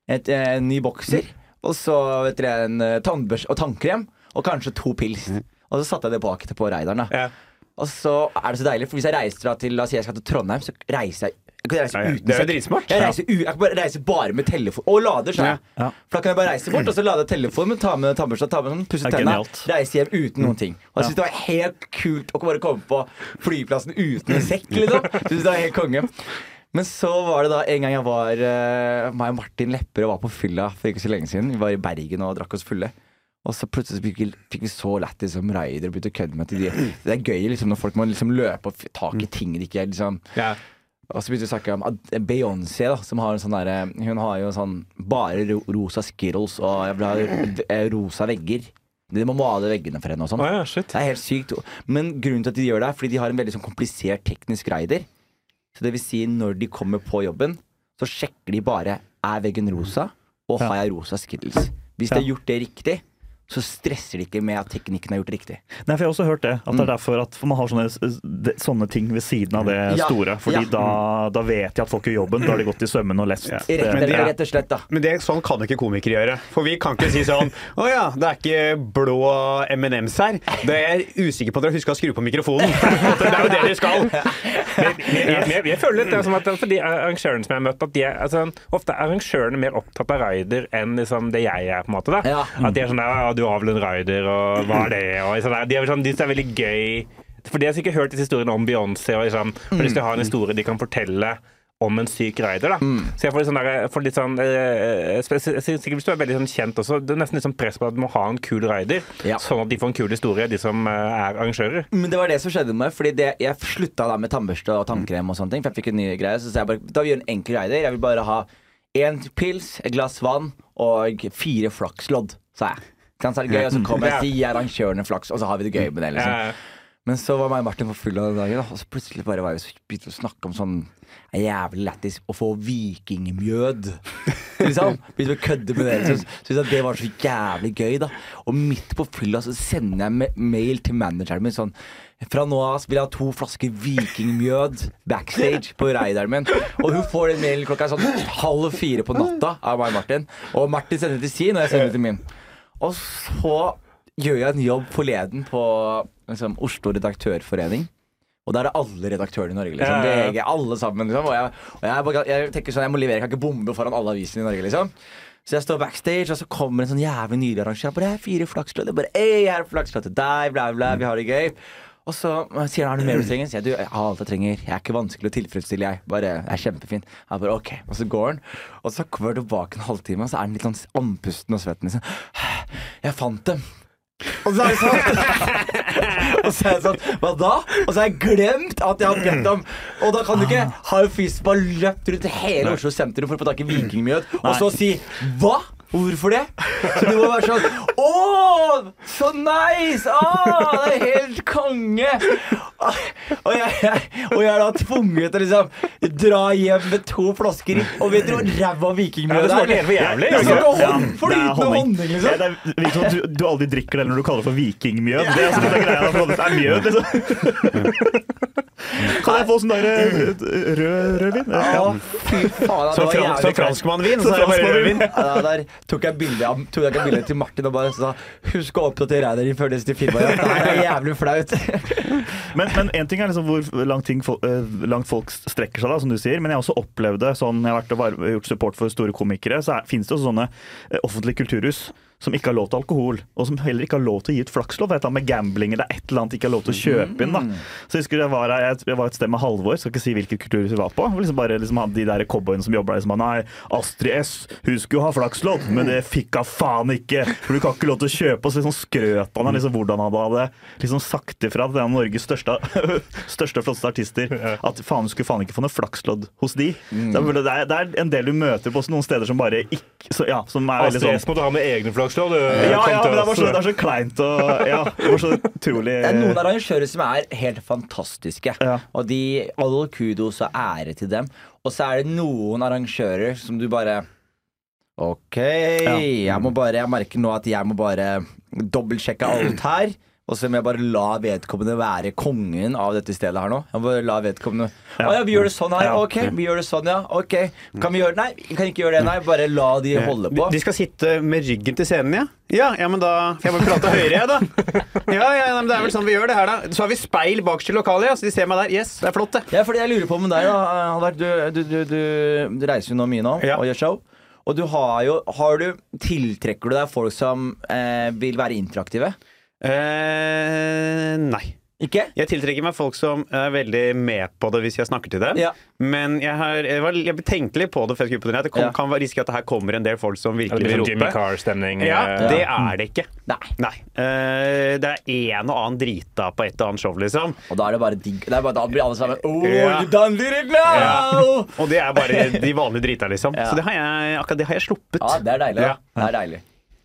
et, eh, en ny bokser, og så vet dere, en eh, tannbørste og tannkrem, og kanskje to pils. Og så satte jeg det bak på raideren. da Ja. Og så er det så deilig, for hvis jeg reiser da til La oss si jeg skal til Trondheim, så reiser jeg jeg kan reise uten Det er jo dritsmart. Jeg, reiser jeg kan bare reise bare med telefon og lader. Så. Ja. For da kan jeg bare reise bort og så lade telefonen, ta med tannbørsta, ta med sånn, pusse Det tenna, reise hjem uten noen ting. Og jeg synes det var helt kult å bare komme på flyplassen uten en sekk, liksom. Synes det var helt konge. Men så var det da en gang jeg var uh, meg og Martin Lepperød var på fylla for ikke så lenge siden. Vi var i Bergen og drakk oss fulle. Og så plutselig fikk vi, fikk vi så lættis som raider og begynte å kødde med til de, det er gøy liksom, når folk må liksom løpe og tak i ting de ikke liksom Ja. Og så begynte vi å snakke om Beyoncé, da, som har en sånn derre Hun har jo sånn bare ro rosa Skittles og jeg vil ha eh, rosa vegger. De må male veggene for henne og sånn. Oh, ja. Det er helt sykt. Men grunnen til at de gjør det, er fordi de har en veldig sånn komplisert teknisk rider. Så det vil si, når de kommer på jobben, så sjekker de bare er veggen rosa, og har jeg rosa Skittles. Hvis de har gjort det riktig, så stresser de ikke med at teknikken er gjort riktig. Nei, for Jeg har også hørt det. At det er derfor at man har sånne, sånne ting ved siden av det Mm. Ja, store. Fordi ja. da, da vet de at folk gjør jobben. Da har de gått i sømmene og lest. Rett, Det- Men det rett og slett, da. Men det, sånn kan ikke komikere gjøre. For vi kan ikke si sånn Å ja, det er ikke blå M&M's her. Det er jeg usikker på at dere husker å skru på mikrofonen. (laughs) Det er jo det dere skal. Jeg, jeg, jeg, jeg føler litt det som at for de arrangørene som jeg har møtt, at de er, altså, ofte er arrangørene mer opptatt av rider enn liksom, det jeg er. på en måte da. Ja. At de er sånn der, ja, du har vel en rider, og hva er det? Og, sånn. De er, sånn, de er veldig gøy. For de har sikkert hørt disse historiene om Beyoncé, og liksom, for de å ha en historie de kan fortelle om en syk rider. da. Så jeg får litt sånn, der, får litt sånn eh, jeg synes Sikkert hvis du er veldig sånn kjent også, det er nesten litt sånn press på at du må ha en kul rider, Ja. sånn at de får en kul historie, de som eh, er arrangører. Men det var det som skjedde med meg. Fordi det, Jeg slutta da med tannbørste og tannkrem, og sånne ting For jeg fikk en ny greie. Så sa jeg bare da vi gjør en enkel rider. Jeg vil bare ha én pils, et glass vann og fire flakslodd, sa jeg. Kan så er det gøy, og så kommer jeg og sier arrangørene flaks, og så har vi det gøy med det. liksom Men så var meg og Martin for fulle av den dagen, og så plutselig bare var vi så begynte å snakke om sånn jævlig lættis å få vikingmjød. Liksom. Begynte å kødde med det. Så syntes jeg det var så jævlig gøy, da. Og midt på fylla så sender jeg mail til manageren min sånn fra nå av vil jeg ha to flasker vikingmjød backstage på raideren min. Og hun får den mailen klokka sånn halv fire på natta av meg og Martin. Og Martin sender det til sin, og jeg sender det til min. Og så gjør jeg en jobb forleden på liksom, Oslo Redaktørforening. Og da er det alle redaktørene i Norge. Liksom. Ja, ja, ja. VG, alle sammen. Liksom. Og, jeg, og jeg, jeg tenker sånn, jeg må levere, jeg kan ikke bombe foran alle avisene i Norge. Liksom. Så jeg står backstage, og så kommer en sånn jævlig nylig arrangør. Bare, «Jeg har fire flakslåter.' Bare, «Ei, jeg har flakslodd til deg, bla, bla, vi har det gøy. Og så sier han er det mer du trenger. Sier jeg du, jeg har alt jeg trenger. Jeg er ikke vanskelig å tilfredsstille, jeg. Bare, jeg er kjempefin. Jeg bare, ok. Og så går han. Og så kommer han tilbake en halvtime, og så er han litt sånn andpusten og svetten. Liksom. (sighs) Jeg fant dem. Og så er jeg sånn (laughs) Og så er jeg sånn Hva da? Og så har jeg glemt at jeg har bedt om Og da kan du ikke ha en fyr som har løpt rundt hele Oslo sentrum for å få tak i vikingmjød, og så si Hva? Hvorfor det? Så du må være sånn Å, så nice! Å, det er helt konge! Og jeg, jeg, og jeg er da tvunget til å liksom dra hjem med to flasker og vet du hvor ræva Ja, vikingmjød det smaker helt for jævlig. Det det Ja, hånd, det er honning, liksom. Ja, det er- liksom, du, du aldri drikker det når du kaller det for vikingmjød. Det er altså, det er greia for det er mjød, liksom. (laughs) (laughs) Kan jeg få sånn der rød rødvin? Ja, fy faen. det Så, var fran, jævlig så franskmannvin, Så så er det bare rødvin. Ja, der tok jeg bilde av tok jeg bildet til Martin og bare sa Husk å oppdatere deg din før neste firma. Ja. Det er jævlig flaut. (laughs) Men, men en ting er liksom hvor langt, ting, eh, langt folk strekker seg, da, som du sier. Men jeg har også opplevd det sånn, jeg har vært og gjort support for store komikere, så er, finnes det også sånne eh, offentlige kulturhus som ikke har lov til alkohol, og som heller ikke har lov til å gi ut flakslov. Det er med gambling eller et eller annet de ikke har lov til å kjøpe inn. da. Så jeg husker jeg var, jeg, var et sted med Halvor, skal ikke si hvilket kulturhus vi var på. Liksom bare liksom, De der cowboyene som jobba der, som sa nei, Astrid S, hun skulle ha flakslodd, men det fikk hun faen ikke! For du kan ikke lov til å kjøpe. Og så liksom skrøt han av liksom, hvordan han hadde liksom sagt ifra til en av Norges største, (laughs) største flotteste artister at faen, du skulle faen ikke få noe flakslodd hos de. Så Det, er, det er en del du møter på noen steder som bare ikke så, Ja, som er veldig Astrid sånn Flakslodd. du. ja, ja, men det, var så, det er så kleint og Ja, det var så utrolig Det er noen arrangører som er helt fantastiske. Ja. Og de, all kudos og ære til dem. Og så er det noen arrangører som du bare Ok, jeg må bare Jeg merker nå at jeg må bare dobbeltsjekke alt her. Og så må jeg bare la vedkommende være kongen av dette stedet her nå. Jeg må bare la vedkommende Å ja, vi gjør det sånn her. Ok, vi gjør det sånn, ja. Ok. Kan vi gjøre det? Nei, vi kan ikke gjøre det. Nei, bare la de holde på. De, skal sitte med ryggen til scenen, ja? Ja, ja men da jeg bare prate (laughs) høyere, jeg, da. Ja, ja, men det er vel sånn vi gjør det her, da. Så har vi speil bakerst i lokalet, ja, så de ser meg der. Yes, det er flott, det. Ja, fordi jeg lurer på med deg, da. Albert. Du, du, du, du, du reiser jo nå mye nå Ja. og gjør show. Og du har jo har du, Tiltrekker du deg folk som eh, vil være interaktive? Eh, nei. Ikke? Jeg tiltrekker meg folk som er veldig med på det hvis jeg snakker til dem. Ja. Men jeg, har, jeg, var, jeg tenkte litt på det før jeg skulle på turné. at Det kom, Ja. kan være risikere at det her kommer en del folk som virkelig blir vil sånn Jimmy rope. Carr-stemning. Ja, eh, det er det ikke. Nei. Nei. Uh, det er en og annen drita på et og annet show, liksom. Og da er det bare digg. Det er bare, da blir alle sammen Oh, Ja. you done did it now! Og det er bare de vanlige drita, liksom. Ja. Så det har jeg, akkurat det har jeg sluppet. Ja, det er deilig. Ja. Det er deilig.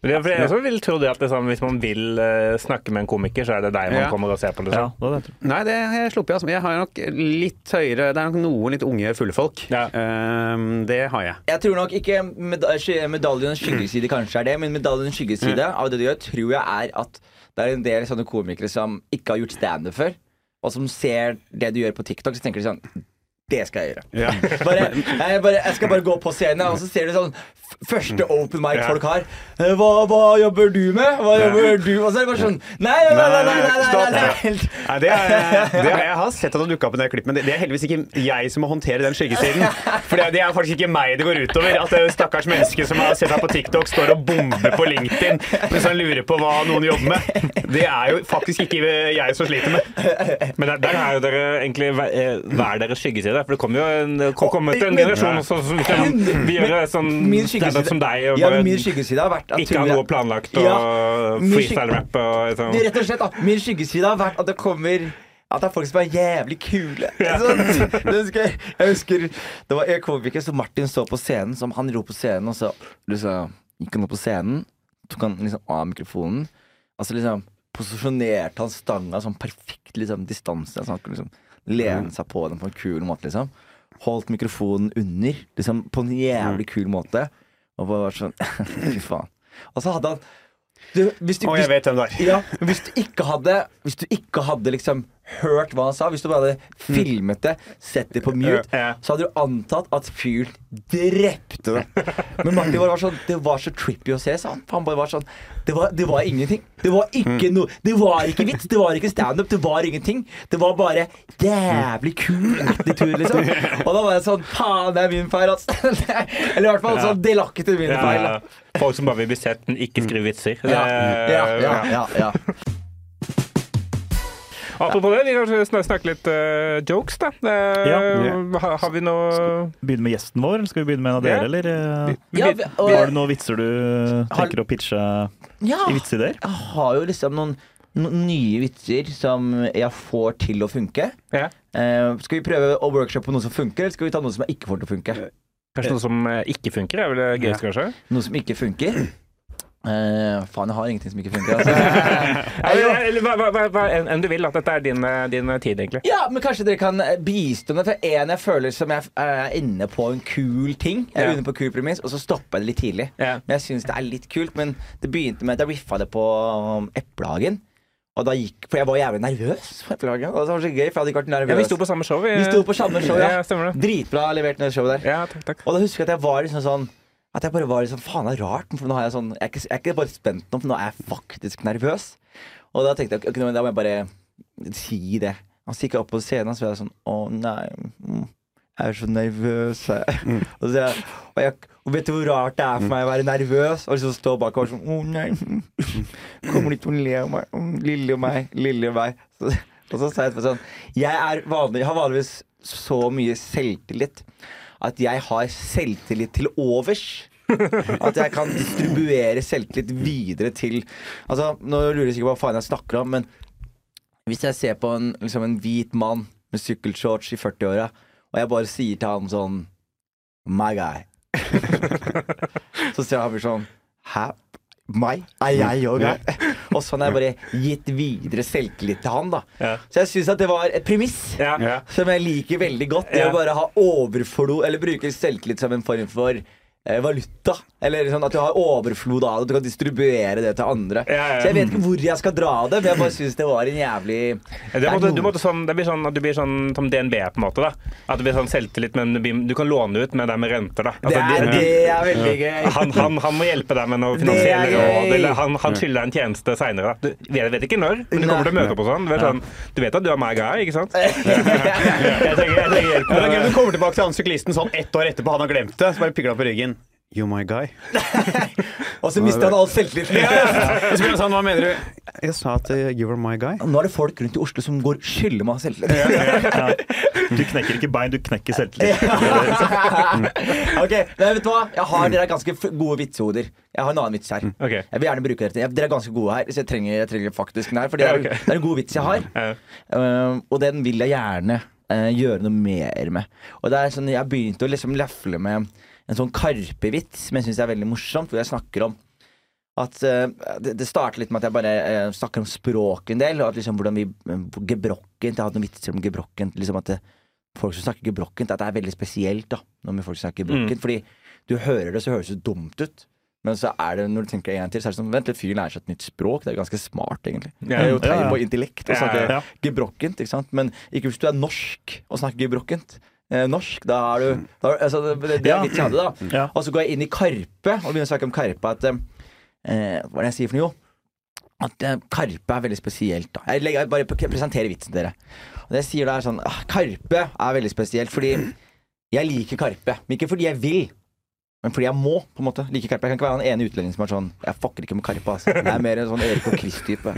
Men det er Jeg vil tro det at det er sånn, hvis man vil uh, snakke med en komiker, så er det deg man Ja. kommer og ser på. Ja, Liksom. det er det. Nei, det har jeg sluppet. Altså. Jeg har nok litt høyere Det er nok noen litt unge fulle folk. Ja. Um, det har jeg. Jeg tror nok ikke meda medaljens skyggeside kanskje er det, men medaljens skyggeside av det du gjør, tror jeg er at det er en del sånne komikere som ikke har gjort standup før, og som ser det du gjør på TikTok, så tenker de sånn Det skal jeg gjøre. Ja. (laughs) Bare, jeg, bare, jeg skal bare gå på scenen, og så ser du sånn Første open mic folk har. Eh, Hva, hva jobber du med? Hva jobber du Og så er det bare sånn Nei, nei, nei, nei, nei, nei, nei, nei, nei. Nei, det er, (laughs) det er, jeg har sett at har dukka opp i det klippet, men det, det er heldigvis ikke jeg som må håndtere den skyggesiden. (laughs) For det, er faktisk ikke meg det går utover. At det stakkars menneske som har sett deg på TikTok, står og bomber på LinkedIn mens han lurer på hva noen jobber med. Det er jo faktisk ikke jeg som sliter med. Men der, der er jo dere egentlig hver, eh, hver deres skyggeside. For det kommer jo en, kom, kom- til en generasjon som som kan gjøre sånn standup som deg. Og ja, bare min skyggeside har vært ikke ha noe planlagt og Ja, freestyle-rap og sånn. Det Rett og slett, da. Min skyggeside har vært at det kommer at det er folk som er jævlig kule. (laughs) Sånn, det husker jeg, jeg husker Det var en komiker som Martin så på scenen, som han dro på scenen, og så liksom, gikk han opp på scenen, tok han liksom av mikrofonen, og så liksom posisjonerte han stanga sånn perfekt liksom, distanse, så han kunne liksom lene seg på den på en kul måte, liksom. Holdt mikrofonen under, liksom, på en jævlig kul måte, og bare vært sånn (laughs) Fy faen. Og så hadde han du, hvis du, hvis- jeg vet hvem det er. ja, hvis du ikke hadde Hvis du ikke hadde liksom hørt hva han sa, hvis du bare hadde filmet det, sett det på mute, så hadde du antatt at fyren drepte det. Men Martin var sånn Det var så trippy å se, sa han. Han bare var sånn Det var, det var ingenting. Det var ikke noe Det var ikke vits, det var ikke standup, det var ingenting. Det var bare jævlig kul attitude, liksom. Og da var jeg sånn Faen, det er min feil, altså. (laughs) Eller i hvert fall sånn delaktig min feil. Da. Folk som bare vil bli sett, men ikke skrive vitser. Ja, ja, ja, ja. Apropos det, vi kan snakke litt uh, jokes, da. Uh, Ja. ha- Har vi noe Begynne med gjesten vår, eller skal vi begynne med en av Ja. dere, eller? eh, Ja, vi- og- Har du noen vitser du tenker å pitche ja. i vitsidéer? Jeg har jo liksom noen, noen nye vitser som jeg får til å funke. ja. Uh, skal vi prøve å workshoppe noe som funker, eller skal vi ta noe som jeg ikke får til å funke? Kanskje noe som ikke funker? er vel det gøyeste, kanskje? Noe som ikke funker? Eh, faen, jeg har ingenting som ikke funker. Altså. (laughs) Eller, hva, hva, hva, hva enn du vil. At dette er din, eh, din tid, egentlig. Ja, men kanskje dere kan eh, bistå meg. For en jeg føler som jeg er inne på en kul ting. Jeg er Ja. inne på kul premiss, og så stopper jeg det litt tidlig. Ja. Men jeg syns det er litt kult. Men det begynte med at jeg riffa det på um, Eplehagen. Og da gikk, For jeg var jævlig nervøs på Eplehagen. Og det var så gøy, for jeg hadde ikke vært nervøs. Ja, vi sto på samme show. Vi sto på samme show, ja. ja stemmer det. Dritbra levert ned showet der. Ja, takk, takk. Og da husker jeg at jeg var liksom sånn At jeg bare var liksom Faen, det er rart. For nå er jeg sånn Jeg er ikke, jeg er ikke bare spent nå, for nå er jeg faktisk nervøs. Og da tenkte jeg ok, da må jeg bare si det. Og så gikk jeg opp på scenen og så var jeg sånn Å nei. mm, Jeg er så nervøs. Mm. Og, så jeg, og, jeg, og vet du hvor rart det er for meg å være nervøs? Og liksom stå bak og være sånn Å nei. Kommer de til å le av meg? Mm, Lille meg. Lille meg. Så, og så sa jeg etterpå sånn Jeg er vanlig, har vanligvis så mye selvtillit at jeg har selvtillit til overs. At jeg kan distribuere selvtillit videre til Altså, Nå lurer jeg sikkert på hva faen jeg snakker om, men hvis jeg ser på en, liksom en hvit mann med sykkelshorts i 40-åra, og jeg bare sier til han sånn My guy. (laughs) så ser han sånn Hæ? Meg? Er jeg òg her? (laughs) Og sånn har jeg bare gitt videre selvtillit til han, da. Ja. Så jeg syns at det var et premiss. Ja. Som jeg liker veldig godt. Det Ja. å bare ha overflod Eller bruke selvtillit som en form for valuta. Eller sånn at du har overflod av det, du kan distribuere det til andre. Ja, ja. Så jeg vet ikke hvor jeg skal dra av det, men jeg bare syns det var en jævlig Det, måtte, du måtte sånn, det blir sånn at du blir sånn som DNB, på en måte. da At det blir sånn selvtillit, men du, blir, du kan låne ut med det med renter. da Det Altså, er, de- det er veldig gøy. han, han, han må hjelpe deg med noe Det finansielle råd, eller han, han skylder deg en tjeneste seinere. Du jeg vet ikke når, men du kommer til å møte opp og sånn. Du vet, sånn, du vet at du er my guy, ikke sant? (laughs) Jeg trenger, jeg trenger hjelp det det. du kommer tilbake til han syklisten sånn ett år etterpå, han har glemt det. Så bare pikker du opp på ryggen. You're my guy. (laughs) Og så mista han all selvtilliten. Han sånn, hva mener du? Jeg sa at uh, you were my guy. Nå er det folk rundt i Oslo som går skyller meg selvtillit. Ja. Du knekker ikke bein, du knekker selvtillit. (laughs) ok, men vet du hva? Jeg har Dere er ganske gode vitsehoder. Jeg har en annen vits her. Okay. Jeg vil gjerne bruke dere Dere er ganske gode her, så jeg trenger, jeg trenger faktisk den her. For det er, okay. det er en god vits jeg har. Um, og den vil jeg gjerne uh, gjøre noe mer med. Og det er sånn, Jeg begynte å liksom lefle med en sånn Karpe-vits som jeg syns er veldig morsomt, hvor jeg snakker om at uh, det, det starter litt med at jeg bare uh, snakker om språk en del, og at liksom hvordan vi uh, Gebrokkent Jeg har hatt noen vitser om gebrokkent. Liksom at det, folk som snakker gebrokkent, at det er veldig spesielt da når folk snakker gebrokkent. Fordi du hører det, så høres det dumt ut. Men så er det, når du tenker en til, så er det sånn Vent litt, fyren lærer seg et nytt språk. Det er jo ganske smart, egentlig. Det er jo tegn på intellekt å snakke gebrokkent, ikke sant. Men ikke hvis du er norsk og snakker gebrokkent. Eh, norsk, da er du da, er- altså, det, det er litt kjedelig, da. Ja. Og så går jeg inn i Karpe og begynner å snakke om Karpe. At eh, Hva er det jeg sier for noe? At eh, Karpe er veldig spesielt. da Jeg, legger, jeg bare presenterer vitsen til dere. Og det jeg sier da er sånn ah, Karpe er veldig spesielt fordi jeg liker Karpe. Men ikke fordi jeg vil, men fordi jeg må. på en måte like Karpe Jeg kan ikke være den ene utlendingen som er sånn Jeg fucker ikke med Karpe. Altså. Jeg er mer en sånn Erik og Chris-type.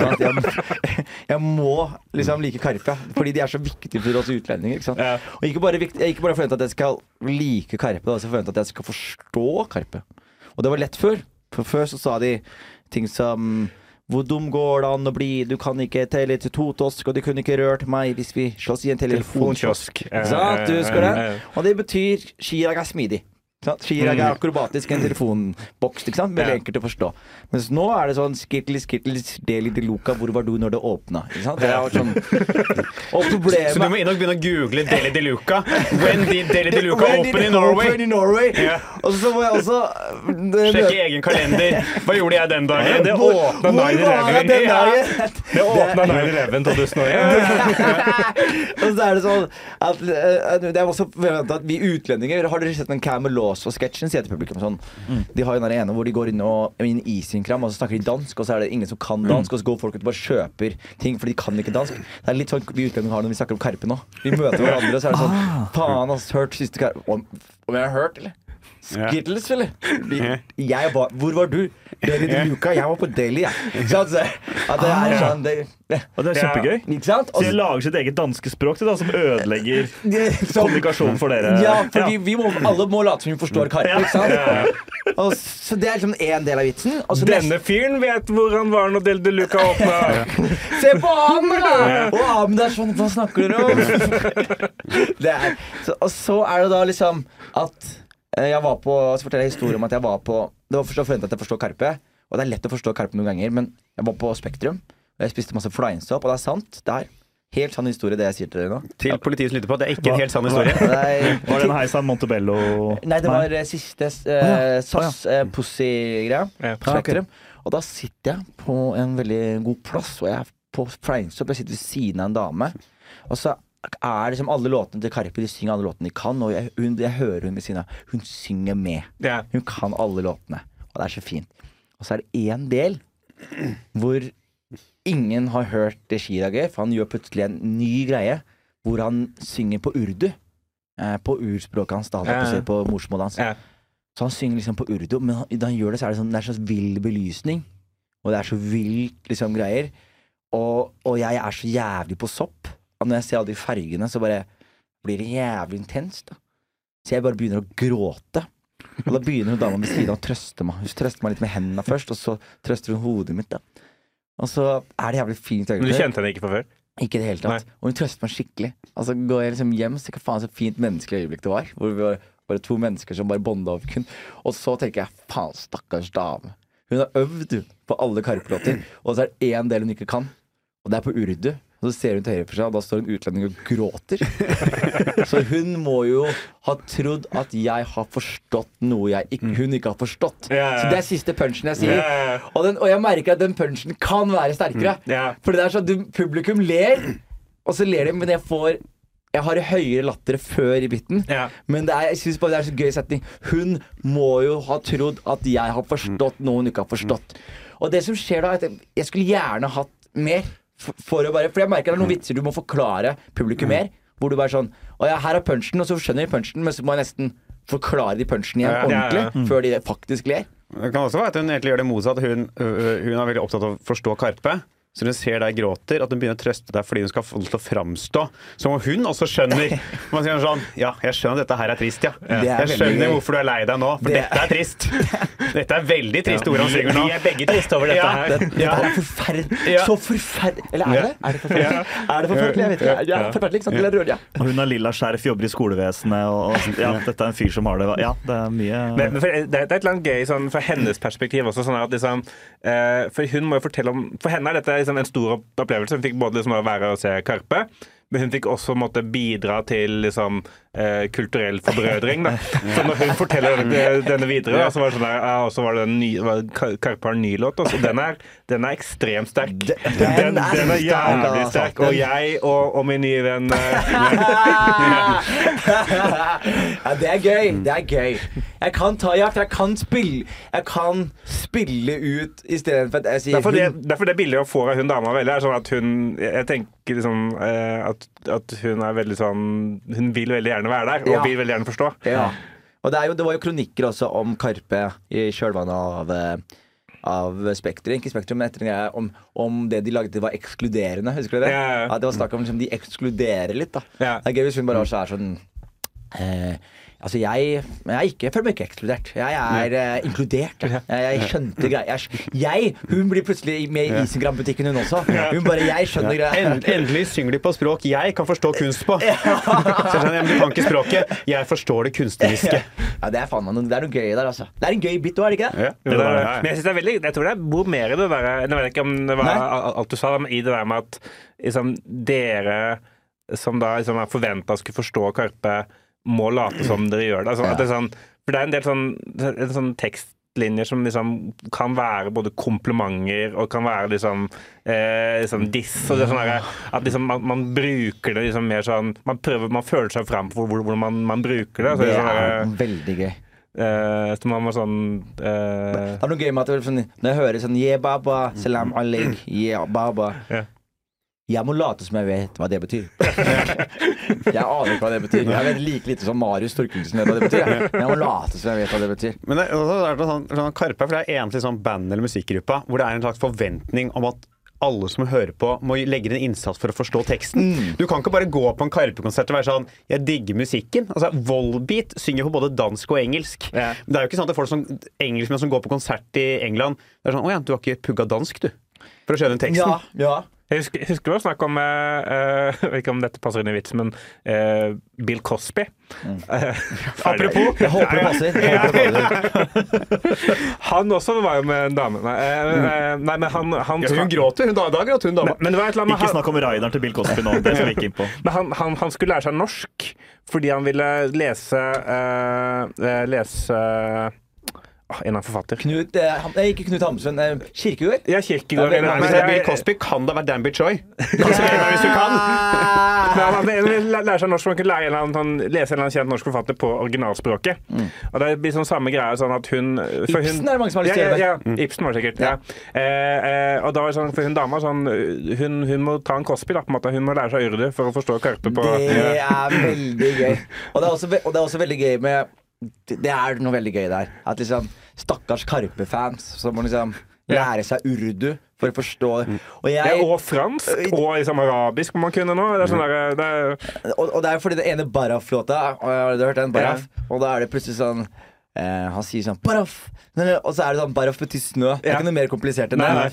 Sånn jeg, (laughs) jeg må liksom like Karpe. Fordi de er så viktige for oss utlendinger. Ikke sant? Ja. Og ikke bare, jeg ikke bare forvente at jeg skal like Karpe, da, så forvente at jeg skal forstå Karpe. Og det var lett før. For før så sa de ting som hvor dum går det an å bli? Du kan ikke telle til to tosk, og du kunne ikke rørt meg hvis vi slåss i en telefonkiosk. Telefonkiosk. Ja? Du husker det? Og det betyr Chirag er smidig. Chirag er akrobatisk en telefonboks. Ikke sant? Veldig enkelt å forstå. Mens nå er det sånn skittle, skittle, deli de luca, hvor var du når det åpna? Ikke sant? Det er sånn Og problemet... Så du må inn og begynne å google Deli de Luca. When did Deli de (laughs) Luca open in Norway? open in Norway? Yeah. Og så må jeg også det, Sjekke egen kalender. Hva gjorde jeg den dagen? Det åpna hvor var jeg 9-11. den Ja. Det åpna 9-11 2001. Og så er det sånn at eh, Det er også forventet at vi utlendinger Har dere sett den Camelot-sketsjen, sier jeg til publikum sånn. De har jo den ene hvor de går inn og inn i isinkram, og så snakker de dansk, og så er det ingen som kan dansk, og så går folk ut og bare kjøper ting, for de kan ikke dansk. Det er litt sånn vi utlendinger har når vi snakker om Karpe nå. Vi møter hverandre, og så er det sånn Faen, ass, hørt siste Karpe Om, om jeg har hørt, eller? Skittles, eller? Vi, jeg var, hvor var du? Dere i luka, Jeg var på Deli, jeg. Ikke sant? At det er sånn det, Og det er kjempegøy. Ikke sant? Så de lager sitt eget danske språk til da, som ødelegger (laughs) kommunikasjonen for dere. Ja, for vi, vi må, alle må late som vi forstår Karpe, ikke sant? Og, så det er liksom én del av vitsen. Også Denne fyren vet hvor han var når Del de Luca (laughs) åpna. Se på ham, da! Og Ahmed er sånn Hva snakker dere om? (laughs) Det er, så, og så er det da liksom at jeg var på Så forteller jeg historien om at jeg var på Det var forventet at jeg forstår Karpe. Og det er lett å forstå Karpe noen ganger, men jeg var på Spektrum. Og jeg spiste masse fleinsopp, og det er sant. Det er helt sann historie, det jeg sier til dere nå. Til politiet som lytter på, det er ikke en helt sann historie. Er, Var det en heisan Montebello Nei, det var Nei. siste eh, SAS eh, Pussy-greia. Ja. på Spektrum. Og da sitter jeg på en veldig god plass, og jeg er på Fleinsopp. Jeg sitter ved siden av en dame. Og så er liksom alle låtene til Karpe De synger alle låtene de kan, og jeg, hun, jeg hører hun ved siden av. Hun synger med. Ja. Hun kan alle låtene. Og det er så fint. Og så er det én del hvor ingen har hørt det Shira gjør, for han gjør plutselig en ny greie hvor han synger på urdu. Eh, på urspråket hans, da, jeg på, på morsmålet hans. Ja. Så han synger liksom på urdu, men han, da han gjør det, så er det sånn, det er så vill belysning. Og det er så vilt liksom greier. Og, og jeg er så jævlig på sopp. Når jeg ser alle de fargene, så bare blir det jævlig intenst. da. Så jeg bare begynner å gråte. Og da begynner hun dama ved siden av å trøste meg. Hun trøster meg litt med hendene først, og så trøster hun hodet mitt. da. Og så er det jævlig fint Men du kjente henne ikke fra før? Ikke i det hele tatt. Og hun trøster meg skikkelig. Altså Går jeg liksom hjem, så hva faen så fint menneskelig øyeblikk det var. Hvor vi var bare to mennesker som bare bonda over kun. Og så tenker jeg faen, stakkars dame. Hun har øvd på alle Karpe-låter, og så er det én del hun ikke kan. Og det er på urdu. Og så ser hun til høyre for seg, og da står en utlending og gråter. (laughs) Så hun må jo ha trodd at jeg har forstått noe ikke, hun ikke har forstått. Så det er siste punchen jeg sier. Og, den, og jeg merker at den punchen kan være sterkere. Ja. For det er sånn at publikum ler, og så ler de, men jeg får Jeg har høyere latter før i biten. Ja. Men det er, jeg synes bare det er så gøy setning. Hun må jo ha trodd at jeg har forstått noe hun ikke har forstått. Og det som skjer da, er at jeg skulle gjerne hatt mer. For, for, å bare, for jeg merker det er noen vitser du må forklare publikum mer. Hvor du bare sånn Å ja, her er punchen, og så skjønner de punchen, men så må jeg nesten forklare de punchene igjen Ja, ja, ordentlig, ja. før de faktisk ler. Det kan også være at hun egentlig gjør det motsatt. Hun, hun er veldig opptatt av å forstå Karpe. Så hun ser deg gråter, at hun begynner å trøste deg fordi hun skal få det til å framstå som om hun også skjønner. (laughs) Man sier sånn Ja, jeg skjønner at dette her er trist, ja. Er Jeg skjønner veldig... hvorfor du er lei deg nå, for Det- dette er trist. (laughs) Dette er veldig triste ord han synger nå. Vi er begge triste over dette Ja, her. Det, dette er forferdelig. Ja. Så forferdelig Eller er det? Er det forferdelig? Er det forferdelig? Jeg vet ikke. Ja, forferdelig, ikke sant? Eller rød, ja. Og hun har lilla skjerf, jobber i skolevesenet, og, og ja, dette er en fyr som har det Ja, det er mye Men, men for, det, det er et eller annet gøy sånn, fra hennes perspektiv også. Sånn at liksom, eh, for hun må jo fortelle om For henne er dette liksom, en stor opplevelse. Hun fikk både liksom, å være og se Karpe. Men hun fikk også måtte bidra til liksom, eh, kulturell forbrødring. Da. Så når hun forteller denne, denne videre, da, så var det sånn der, ja, og så var det en ny, var Karpe har en ny låt. også. Den er, den er ekstremt sterk. Den Den, er den er jævlig altså. sterk. Og jeg og, og min nye venn eh, (laughs) ja, det er gøy. Det er gøy. Jeg kan ta jakt. jeg kan spille Jeg kan spille ut istedenfor at jeg sier Derfor det, derfor det bildet jeg får av hun dama veldig, er sånn at hun Jeg tenker liksom eh, at, at hun er veldig sånn Hun vil veldig gjerne være der, og Ja. vil veldig gjerne forstå. Ja. Og det, jo, det var jo kronikker også om Karpe i kjølvannet av eh, av Spektrum, ikke Spektrum, men etter greie om, om det de lagde var ekskluderende. Husker du det? Ja, ja, ja. det var snakk om liksom, de ekskluderer litt. da Ja. Det er gøy hvis hun bare også er sånn eh, Altså, jeg, jeg, er ikke, jeg føler meg ikke ekskludert. Jeg er uh, inkludert. Jeg, jeg skjønte greia. Jeg, jeg, Hun blir plutselig med i Isengram-butikken, hun også. Hun bare Jeg skjønner greia. End, endelig synger de på språk jeg kan forstå kunst på. (laughs) Så jeg skjønner, du kan ikke språket. Jeg forstår det kunstneriske. Ja, det er faen meg noe, det er noe gøy der, altså. Det er en gøy bit òg, er det ikke det? Ja, det det er, det. men jeg synes det er veldig Jeg tror det bor mer i det der Jeg vet ikke om det var Nei. alt du sa, men i det der med at liksom, dere som da liksom, er forventa skulle forstå Karpe, må late som dere gjør det. At det sånn, for det er en del sånn, en sånn tekstlinjer som liksom kan være både komplimenter og kan være liksom, eh, liksom diss. Og det sånn at liksom man, man bruker det liksom mer sånn Man prøver, man føler seg fram på hvor- hvordan man, man bruker det. Så Det det er sånn er veldig gøy. eh, så man må sånn eh, Det er noe gøy med at det sånn, når jeg hører sånn Yeah, baba, salam alik, yeah, baba Ja. Jeg må late som jeg vet hva det betyr. (laughs) jeg aner ikke hva det betyr. Jeg vet like lite som Marius Torkelsen vet hva det betyr. jeg. (laughs) Men jeg må late som jeg vet hva det betyr. Men det, det er sånn, sånn Karpe for det er egentlig sånn band eller musikkgruppa hvor det er en slags forventning om at alle som hører på, må legge inn innsats for å forstå teksten. Du kan ikke bare gå på en Karpe-konsert og være sånn 'Jeg digger musikken'. Altså, Volbeat synger på både dansk og engelsk. Yeah. Det er jo ikke sånn at folk som, engelskmenn som går på konsert i England Det er sånn 'Å ja, du har ikke pugga dansk, du'. For å skjønne teksten. Ja, ja. Jeg husker, husker det var snakk om eh, eh, Jeg (laughs) vet ikke om dette passer inn i vitsen, men uh, Bill Cosby. Mm. (laughs) Apropos. Jeg håper det passer. Jeg håper det passer. (laughs) Han også var jo med en dame. Nei, eh, eh, nei men han, han Ja, hun gråter. Hun, da, da gråt hun, dama. Ikke han, snakk om raideren til Bill Cosby nå. Det skal vi ikke inn på. men han, han, han skulle lære seg norsk fordi han ville lese eh, eh, Lese eh, En av forfatter. Knut, eh, nei, ikke Knut Hamsun. eh, Kirkegård. Ja, Kirkegård. Eller- Hvis det er Bill Cosby, kan det være Danby Choi. Altså, hvis du kan. (laughs) Nei, han lærer lære seg norsk, man kan lære en eller annen, lese en eller annen kjent norsk forfatter på originalspråket. Og det blir sånn samme greie sånn at hun for hun- Ibsen er det mange som har lyst til å ja, gjøre ja, ja, Ibsen var det sikkert. Ja. Eh, eh, og da sånn, for hun dama sånn hun, hun må ta en Cosby, da, på en måte. Hun må lære seg urdu for å forstå Karpe på Det er veldig gøy. (laughs) Og det er også, og det er også veldig gøy med Det er noe veldig gøy der. At liksom Stakkars Karpe-fans som må liksom lære seg urdu for å forstå Og ja, jeg og fransk, og liksom arabisk må man kunne nå. Det er sånn der, det er, Og, og det er fordi den ene Baraf-låta Har du hørt den? Baraf? Og da er det plutselig sånn eh, Han sier sånn Baraf! Og så er det sånn Baraf betyr snø. Det er ikke noe mer komplisert enn det. nei.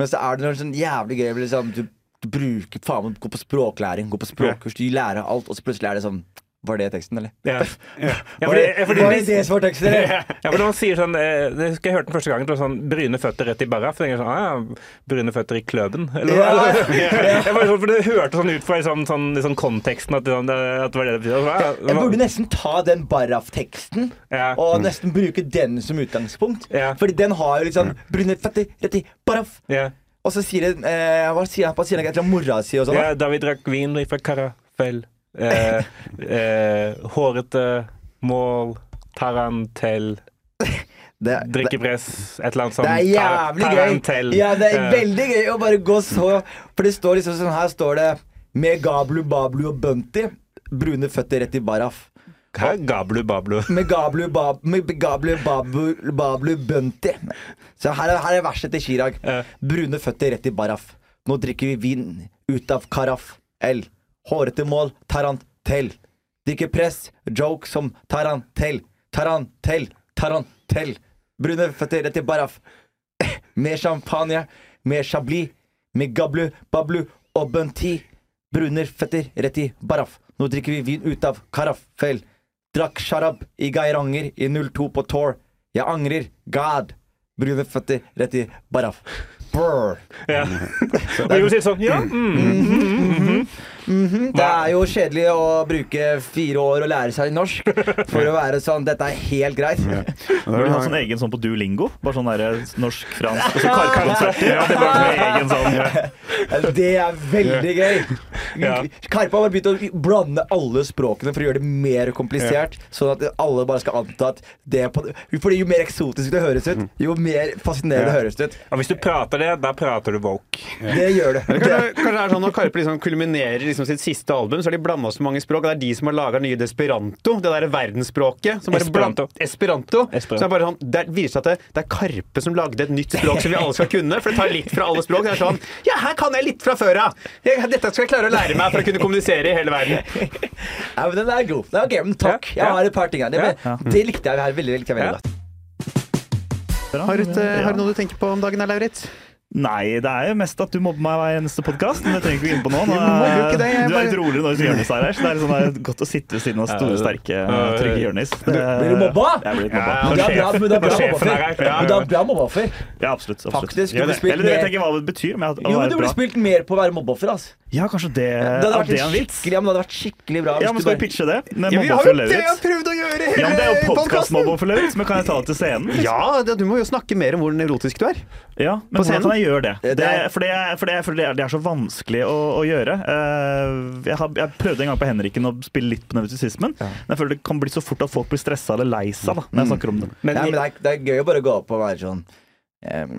Men så er det noe sånn jævlig gøy liksom, du, du bruker faen meg Gå på språklæring, gå på språkkurs, du lærer alt, og så plutselig er det sånn Var det teksten, eller? ja. (laughs) Ja, Var fordi, det, var det det som var teksten, eller? Ja, for man sier sånn eh, Det husker jeg hørte den første gangen. Var sånn Brune føtter rett i barra. For jeg sånn, ah, ja, Brune føtter i kløben. Eller, Ja. eller, jeg bare for Det hørtes sånn ut fra sånn, sånn, sånn konteksten at det, sånn, at det var det det betydde. Ja, Jeg burde nesten ta den Baraf-teksten Ja. og nesten bruke den som utgangspunkt. Ja. Fordi den har jo litt sånn brune føtter rett i Baraf. ja. Og så sier det, eh, Hva sier han? på han etter mora si og sånn? ja, da vi drakk vin fra karafell. Eh, eh, hårete mål, tarantell, (laughs) Det, drikkepress, et eller annet sånt. det er jævlig tarantell. gøy. Ja, det er Eh, veldig gøy å bare gå så For det står liksom sånn Her står det med Gablu, Bablu og Bunty. Brune føtter rett i Baraf. Hva er gablu bablu? (laughs) Med gablu, bab, med gablu babu, bablu Bunty. Så her er, her er verset til Chirag. Brune føtter rett i baraf. Nå drikker vi vin ut av karaff. L. Hårete mål, tarantell. Drikke press, joke som tarantell. Tarantell, tarantell. Brune føtter rett i baraf. Mer champagne, mer chablis, med gablu, bablu og bunti. Brune føtter rett i baraf. Nå drikker vi vin ut av karaffel. Drakk sharab i Geiranger i 02 på tour. Jeg angrer. God. Brune føtter rett i baraf. Brr. (laughs) Ja. Og jo sier sånn Ja. Mm. Det er jo kjedelig å bruke fire år og lære seg norsk for å være sånn Dette er helt greit. Burde du ha sånn egen sånn på Duolingo? Bare sånn derre norsk, fransk og så Karpe-konserter. Ja, det er sånn egen sånn Det er veldig gøy. Karpe har bare begynt å blande alle språkene for å gjøre det mer komplisert. Sånn at alle bare skal anta at det på, Fordi jo mer eksotisk det høres ut, jo mer fascinerende det høres ut. Og hvis du prater det, da prater du woke. Det gjør det. Kanskje det er sånn Når Karpe liksom kulminerer liksom sitt siste album, så har de blanda så mange språk. Og det er de som har laga nye Desperanto, det der verdensspråket. Som bare Esperanto. bland- Esperanto. Esperanto. Så det er bare sånn, det viser seg at det, det er Karpe som lagde et nytt språk som vi alle skal kunne. For det tar litt fra alle språk. Det er sånn Ja, her kan jeg litt fra før av! Ja. Dette skal jeg klare å lære meg for å kunne kommunisere i hele verden. (laughs) Ja, men den er god. Det er ok, men takk. Jeg har et par ting her. Det, det likte jeg her veldig, likte jeg veldig godt. Har du, har du noe du tenker på om dagen, Lauritz? Nei, det er jo mest at du mobber meg hver eneste podkast. Men det trenger vi ikke gå inn på nå. nå ikke det, du er litt roligere når Jonis er her. Så det er sånn det er godt å sitte ved siden av store, sterke, trygge Jonis. Blir du mobba? Jeg blir litt Ja, mobba. Men det er bra, er bra er mobbeoffer. er. Ja, absolutt. absolutt. Faktisk. Du blir spilt Eller jeg hva det betyr, men at, Jo, men du blir spilt mer på å være mobbeoffer. Altså. Ja, kanskje det, Det hadde vært er skikkelig, ja, men det hadde vært skikkelig bra. Ja, men Skal vi pitche det? Med Ja, vi har jo det jeg har prøvd å gjøre Ja, men det er jo podkast-mobbeoffer, men kan jeg ta det til scenen? Ja, du må jo snakke mer om hvor nevrotisk du er. Ja, men På scenen? Jeg gjøre det? Det det er- for, det er, for, det er, for det er, det er så vanskelig å, å gjøre. Eh, jeg, har, jeg prøvde en gang på Henriken å spille litt på nevrotisismen, men jeg føler det kan bli så fort at folk blir stressa eller lei seg da, når jeg snakker om det. Men, ja, men det, er, det er gøy å bare gå opp og være sånn ehm,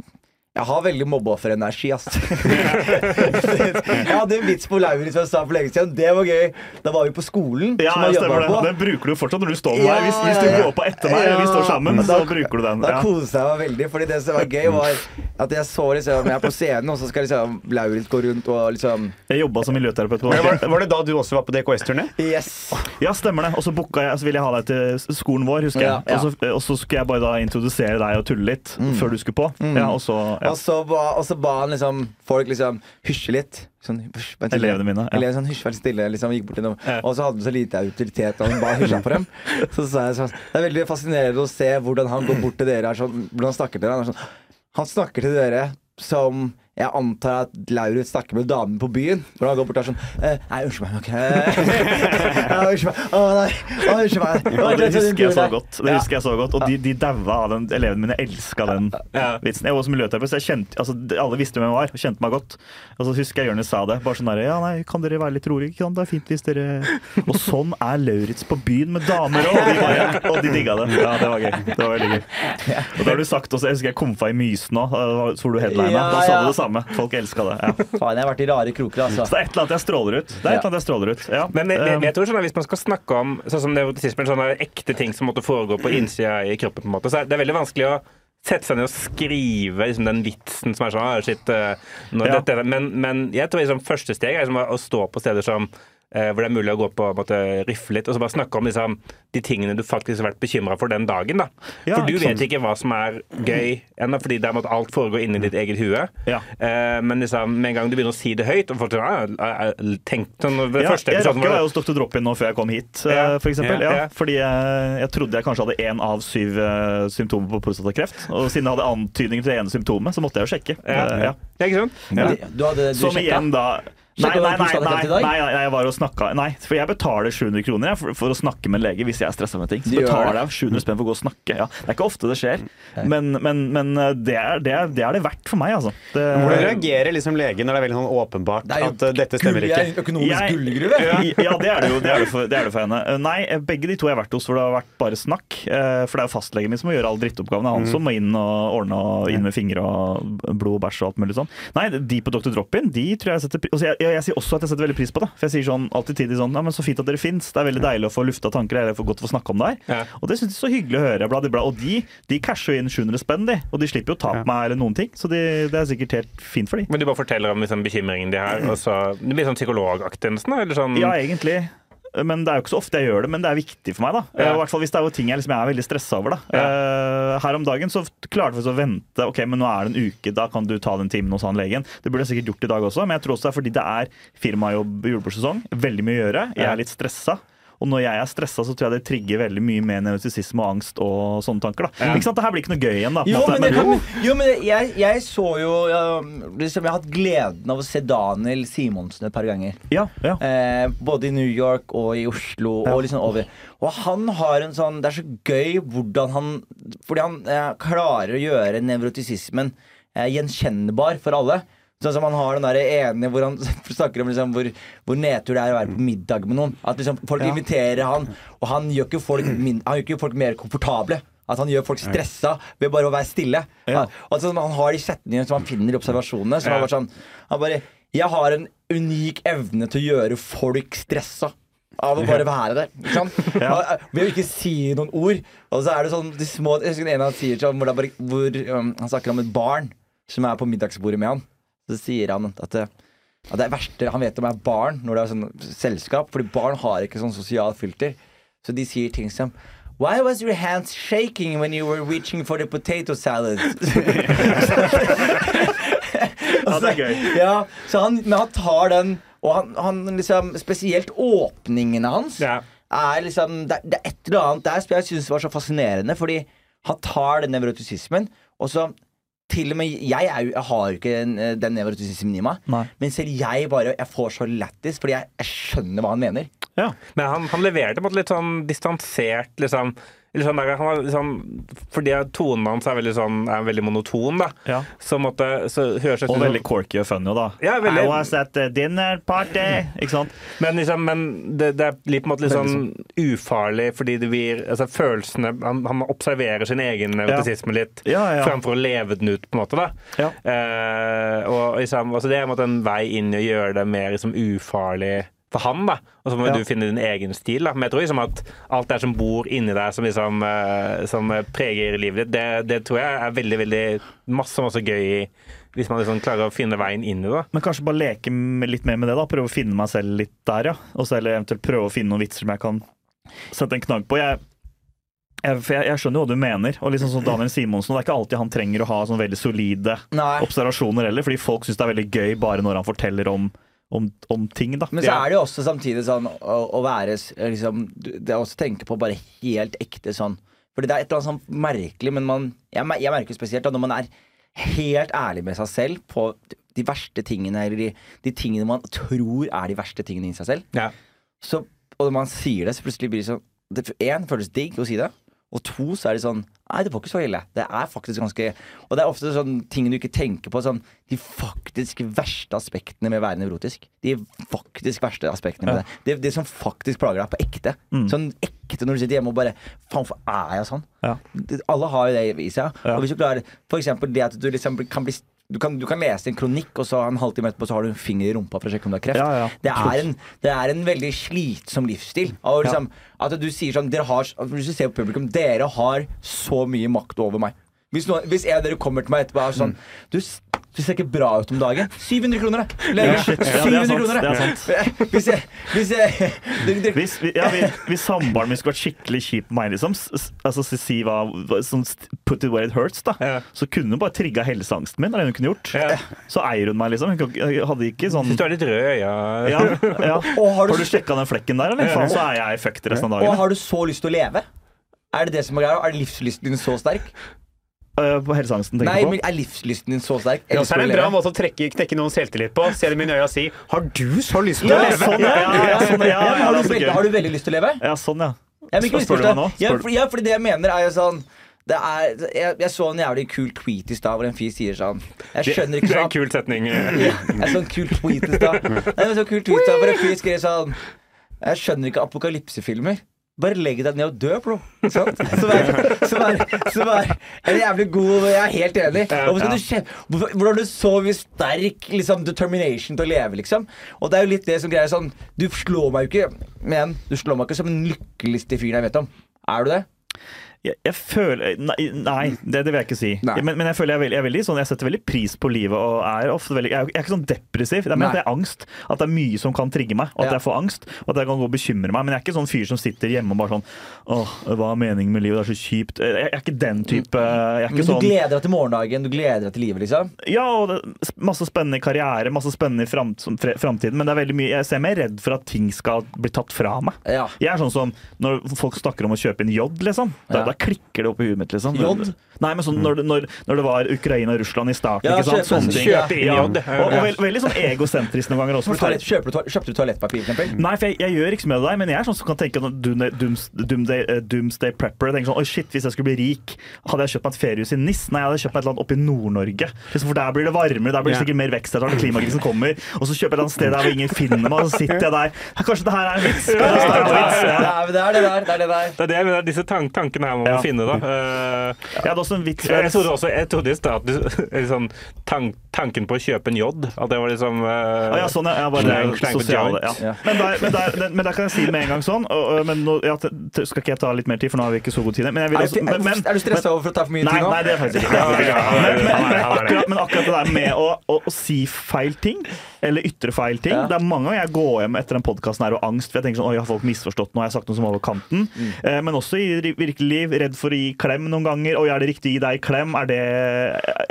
Jeg har veldig mobbeofferenergi, ass. jeg hadde en vits på Lauritz som jeg sa for lenge siden. Det var gøy. Da var vi på skolen. Ja, som jeg stemmer det. på. Den bruker du fortsatt når du står med Ja, meg. Hvis, hvis du går på etter meg, Ja. vi står sammen, Da- så bruker du den. Da Ja. koste jeg meg veldig, Fordi det som var gøy, var at jeg så liksom Jeg er på scenen, og så skal liksom Lauritz gå rundt og liksom Jeg jobba som miljøterapeut på Var, var det da du også var på DKS-turné? Yes! Ja, stemmer det. Og så booka jeg, så ville jeg ha deg til skolen vår, husker jeg. Ja, ja. Og, så, skulle jeg bare da introdusere deg og tulle litt før du skulle på. Ja, og så. Og så ba, og så ba han liksom folk liksom hysje litt. Sånn, hysj. Elevene mine, ja. Elevene sånn, hysj, vær stille. Liksom, gikk bort til dem. Ja. Og så hadde han så lite autoritet, og han bare hysja på dem. (laughs) Så sa jeg sånn Det er veldig fascinerende å se hvordan han går bort til dere. Er sånn, hvordan han snakker til dere. Han, sånn, han snakker til dere som jeg antar at Lauritz snakker med damen på byen. Hvor han går bort og er sånn eh, Nei, unnskyld meg. (laughs) Unnskyld meg. Å nei. Unnskyld meg. Det husker jeg så godt. Det husker jeg så godt Og de, de daua av den. Elevene mine elska den vitsen. Jeg var også miljøterapeut, så jeg kjente, altså, alle visste hvem jeg var. Og kjente meg godt. Og så husker jeg Jonis sa det. Bare sånn der, Ja, nei, kan dere være litt rolige? Ikke sant? Det er fint hvis dere Og sånn er Lauritz på byen med damer òg! Og, de og de digga det. Ja, det var gøy. Det var veldig gøy. Og da har du sagt også, Jeg husker jeg komfa i Mysen òg, så var du headlina. Da sa du det samme. Folk elska det. Ja. Faen, jeg har vært i rare kroker, altså. Så det er et eller annet jeg stråler ut. Det er et eller annet jeg stråler ut. Ja. Men, jeg, men Um, jeg tror sånn at hvis man skal snakke om sånn som nevrotisisme, sånne ekte ting som måtte foregå på innsida i kroppen, på en måte, så er det veldig vanskelig å sette seg ned og skrive liksom, den vitsen som er sånn ah, shit, nå, Ja. dette, men, men jeg tror liksom, første steg er liksom, å stå på steder som hvor det er mulig å gå på en måte, riffe litt, og så bare snakke om liksom, de tingene du faktisk har vært bekymra for den dagen. da. Ja, for du ikke vet sant. ikke hva som er gøy ennå, fordi der måtte alt foregå inni ditt eget hue. Ja. Eh, men liksom, med en gang du begynner å si det høyt, og folk sånn tenk sånn, det Ja, første jeg rakk å være hos Dr. Drop-In nå før jeg kom hit, ja. f.eks. for eksempel. Ja, Ja, ja. Fordi jeg, jeg trodde jeg kanskje hadde én av syv uh, symptomer på prostatakreft. Og siden jeg hadde antydninger til det ene symptomet, så måtte jeg jo sjekke. Ja, Eh, ja. ja, ikke sant? Ja. Du hadde du Som sjekket. igjen da Nei, nei, nei, nei, nei, nei, jeg var og snakka Nei, for jeg betaler 700 kroner jeg, for, for å snakke med en lege hvis jeg er stressa med ting. Så betaler jeg 700 spenn for å gå og snakke. Ja. Det er ikke ofte det skjer, men, men, men eh, det, er, det, er, det er det verdt for meg, altså. Det, Hvordan reagerer liksom legen når det er veldig sånn åpenbart Det er jo at uh, dette stemmer ikke? Økonomisk gullgruve. Ja, det er det jo. Det er det for, det er det for henne. Eh, Nei, begge de to jeg har vært hos hvor det har vært bare snakk. eh, For det er jo fastlegen min som må gjøre alle drittoppgavene. Han mm. Som må inn og ordne og inn med fingre og blod og bæsj og alt mulig sånn. Nei, de på Dr. Drop-In, de tror jeg setter altså jeg, jeg, jeg sier også at jeg setter veldig pris på det. For jeg sier sånn alltid tidlig sånn Ja, men så fint at dere fins. Det er veldig deilig å få lufta tanker. Det er for godt å få snakke om det her. Ja. Og det syns jeg er så hyggelig å høre. Bla, bla. Og de, de casher jo inn 700 spenn, de. Og de slipper jo å ta på meg eller noen ting. Så de, det er sikkert helt fint for de. Men de bare forteller om liksom, bekymringen de har, og så Det blir sånn psykologaktig nesten. Eller sånn Ja, egentlig. Men det er jo ikke så ofte jeg gjør det, men det er viktig for meg. da I hvert fall Hvis det er jo ting jeg, liksom, jeg er veldig stressa over. da Eh, Her om dagen så klarte vi å vente. Ok, men nå er det en uke, da kan du ta den timen hos han legen. Det burde jeg sikkert gjort i dag også, men jeg tror også det er fordi det er firmajobb julebordsesong. Veldig mye å gjøre. Jeg er litt stressa. Og når jeg er stressa, så tror jeg det trigger veldig mye med nevrotisisme og angst og sånne tanker. da. Ikke sant? Det her blir ikke noe gøy igjen, da. Jo, men, det men- jo, men jeg, jeg så jo liksom, Jeg har hatt gleden av å se Daniel Simonsen et par ganger. ja, ja. Eh, både i New York og i Oslo. Ja. Og liksom over Og han har en sånn Det er så gøy hvordan han Fordi han eh, klarer å gjøre nevrotisismen eh, gjenkjennbar for alle. Sånn som han har den der ene hvor han (laughs) snakker om liksom hvor, hvor nedtur det er å være på middag med noen. At liksom folk Ja. inviterer han, og han gjør ikke folk, min, han gjør ikke folk mer komfortable. At han gjør folk stressa ved bare å være stille. Ja. At sånn, Han har de setningene som han finner i observasjonene. Som Ja. bare sånn Han bare Jeg har en unik evne til å gjøre folk stressa. Av å bare være der. Ikke sant? (laughs) Ja. Ved å ikke si noen ord. Og så er det sånn de små Jeg husker en han sier sånn, hvor, bare, hvor um, Han snakker om et barn som er på middagsbordet med han. Så sier han at det, at det er verste han vet om er barn når det er sånn selskap. Fordi barn har ikke sånn sosialt filter. Så de sier ting som Why was your hands shaking when you were reaching for the potato salad? (laughs) Ja, det er gøy. Ja, så han, men han tar den Og han, han liksom Spesielt åpningene hans Ja. er liksom det, det er et eller annet der som jeg syns var så fascinerende, fordi han tar den nevrotisismen, og så til og med Jeg, er jo, jeg har jo ikke den, den nevrotisismen i meg, men selv jeg bare Jeg får så lættis, fordi jeg, jeg skjønner hva han mener. Ja. Men han, han leverte på en måte litt sånn distansert, liksom. Sånn han liksom, fordi tonen hans er veldig, sånn, er veldig monoton, da. Ja. Så, måtte, så høres Og veldig corky og funny, da. Ja, veldig- I was at the dinner party. Ikke sant? Men, liksom, men det, det er litt, på en måte litt sånn ufarlig fordi det blir altså, følelsene han, han observerer sin egen nevrotisisme litt Ja, ja. framfor å leve den ut, på en måte. da. Ja. Eh, og liksom, altså, Det er en måte en vei inn i å gjøre det mer liksom, ufarlig for han. da. Og så må Ja. du finne din egen stil. da. Men jeg tror liksom at alt det som bor inni deg, som, liksom, eh, som preger livet ditt, det, det tror jeg er veldig veldig masse, masse gøy i, hvis man liksom klarer å finne veien inn i det. Men kanskje bare leke med- litt mer med det. da Prøve å finne meg selv litt der, ja. Og så eller eventuelt prøve å finne noen vitser som jeg kan sette en knagg på. Jeg, jeg, jeg, jeg skjønner jo hva du mener. Og liksom som Daniel Simonsen, Det er ikke alltid han trenger å ha sånn veldig solide Nei. observasjoner heller, fordi folk syns det er veldig gøy bare når han forteller om, om, om ting. da Men så er det jo også samtidig sånn å, å være liksom, Det er også tenke på bare helt ekte sånn. Fordi det er et eller annet sånn merkelig, men man Jeg, jeg merker spesielt da når man er helt ærlig med seg selv på de verste tingene, eller de, de tingene man tror er de verste tingene i seg selv. Ja. Så, og når man sier det, så plutselig blir det sånn det, En, føles digg å si det. Og to, så er det sånn Nei, det var ikke så ille. Det er faktisk ganske Og det er ofte sånn ting du ikke tenker på. Sånn de faktisk verste aspektene med å være nevrotisk. De faktisk verste aspektene med det. det. Det som faktisk plager deg på ekte. Mm. Sånn ekte når du sitter hjemme og bare Faen, hvorfor er jeg sånn? Ja. Alle har jo det i seg. Ja. Og hvis du klarer eksempel det at du liksom kan bli du kan, du kan lese en kronikk, og så en halvtime etterpå så har du en finger i rumpa for å sjekke om du har kreft. Ja, ja. Det, er en, det er en veldig slitsom livsstil. Og liksom, At du sier sånn har, Hvis du ser på publikum Dere har så mye makt over meg. Hvis, noen, hvis en av dere kommer til meg etterpå og er sånn du, du ser ikke bra ut om dagen. 700 kroner, da! Lege. Ja, det er 700 kroner, det da! Hvis jeg, hvis jeg dere, Hvis, vi- ja, hvis samboeren min skulle vært skikkelig kjip på meg, liksom, altså si- hva, som Put it where it hurts, da. Ja. Så kunne hun bare trigga helseangsten min. Det hun kunne gjort. Ja. Så eier hun meg, liksom. Hun hadde ikke sånn Syns du er litt rød i øya. ja, ja. (laughs) Og har du- Har du sjekka den flekken der, eller? Faen, så er jeg fucked resten av og har du så lyst til å leve? Er det det som er greia? Er livslysten din så sterk? Uh, på helseangsten, tenker Nei, jeg på. men er livslysten din så sterk? Ja, så er det en bra leve? måte å trekke, knekke noens selvtillit på. Se dem i øya og si 'Har du så lyst til Ja, å leve?' sånn, ja, sånn, ja, Ja, ja, har, du veldig, har du veldig lyst til å leve? Ja, sånn, ja. Jeg ikke Spør du meg nå? Ja, for, ja, fordi det jeg mener er jo sånn det er, jeg, jeg så en jævlig kul tweet i stad hvor en fyr sier sånn Jeg skjønner ikke Det er en sånn kul setning. (laughs) ja, Jeg så en kul tweet i stad. Nei, men så kul tweet i stad hvor en fyr skrev sånn Jeg skjønner ikke apokalypsefilmer. Bare legg deg ned og dø, bro. Sant? Som er, som er, som er en jævlig god Jeg er helt enig. Hvorfor skal du Hvordan har du så mye sterk liksom, determination til å leve, liksom? Og det er jo litt det som greier sånn Du slår meg jo ikke Men du slår meg ikke som den lykkeligste fyren jeg vet om. Er du det? Jeg, jeg føler Nei, nei det, det vil jeg ikke si. Men, men jeg føler jeg, veldig, jeg, veldig sånn, jeg setter veldig pris på livet og er ofte veldig Jeg er, jeg ikke sånn depressiv. Det er mer at det er angst. At det er mye som kan trigge meg. At Ja. jeg får angst. Og at jeg kan gå og bekymre meg. Men jeg er ikke sånn fyr som sitter hjemme og bare sånn Åh, hva er meningen med livet? Det er så kjipt. Jeg, jeg er ikke den type Jeg er Men du sånn gleder deg til morgendagen, du gleder deg til livet, liksom? Ja, og det, masse spennende karriere, masse spennende i framtiden. Men det er veldig mye Jeg ser mer redd for at ting skal bli tatt fra meg. Ja. Jeg er sånn som når folk snakker om å kjøpe en J, liksom. Da, Ja. Da klikker det opp i huet mitt, liksom. Jod? Nei, men sånn når, det- når, når det var Ukraina og Russland i starten, Ja, ikke sant. Sånne ting. Ja. Og, og veld, veldig sånn egosentrisk noen ganger også. Toalett, kjøper du, kjøpte du toalettpapir, eksempel? Nei, for jeg, jeg gjør ikke så mye av det der, men jeg er sånn som kan tenke sånn doomsday, doomsday, eh, doomsday prepper. Tenker sånn, Oi, shit, Hvis jeg skulle bli rik, hadde jeg kjøpt meg et feriehus i NIS? Nei, jeg hadde kjøpt meg et eller annet oppe i Nord-Norge. Liksom, For der blir det varmere, der blir det sikkert mer vekst etter hvert klimakrisen kommer. Og så kjøper jeg et eller annet sted der hvor ingen finner meg, og så sitter jeg der. Kanskje det her er en vits? Det er det er det der. Det er det der. Det er det, men det disse tankene her man må Ja. finne, da. Eh, Jeg hadde også en vits. jeg trodde også jeg trodde i stad at du (laughs) liksom, tank, tanken på å kjøpe en J, at det var liksom uh, Ah, ja, sånn, ja. bare Slang- slang sosiale, ja. Ja. Men, der, men, der, men der kan jeg si det med en gang sånn. Og, men nå ja, skal ikke jeg ta litt mer tid, for nå har vi ikke så god tid. Men jeg vil også, men, men, er du stressa over for å ta for mye Nei, tid nå? nei, det er faktisk ikke. Men, men, men, akkurat, men akkurat det der med å, å, å si feil ting, eller ytre feil ting Ja. Det er mange ganger jeg går hjem etter den podkasten her og angst, for jeg tenker sånn Oi, har folk misforstått noe? Har jeg sagt noe som var over kanten? Mm. Eh, men også i virkelig liv. Redd for å gi klem noen ganger. Oi, er det riktig å gi deg klem? Er det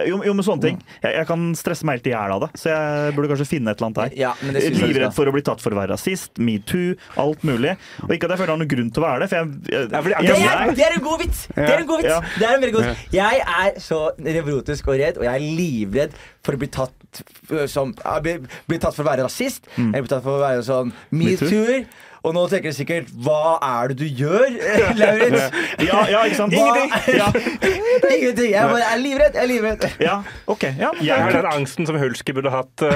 Jo, jo men sånne ting. Jeg, jeg kan stresse meg helt i hjel av det, så jeg burde kanskje finne et eller annet her. Ja, Livredd for å bli tatt for å være rasist, metoo, alt mulig. Og ikke at jeg føler jeg har noen grunn til å være det, for jeg, jeg, jeg, jeg Det er, det er en god vits! Det er en god vits. Ja. Det er en veldig god vits. Jeg er så nevrotisk og redd, og jeg er livredd for å bli tatt som bli, bli tatt for å være rasist. Eller bli tatt for å være sånn metoo. Og nå tenker du sikkert Hva er det du gjør, (laughs) Lauritz? ja, ja, ikke sant? Ingenting. Ja, (laughs) Ingenting. Jeg bare er livredd. Jeg er livredd. ja, OK. Ja, Jeg har den angsten som Hulski burde hatt. (laughs)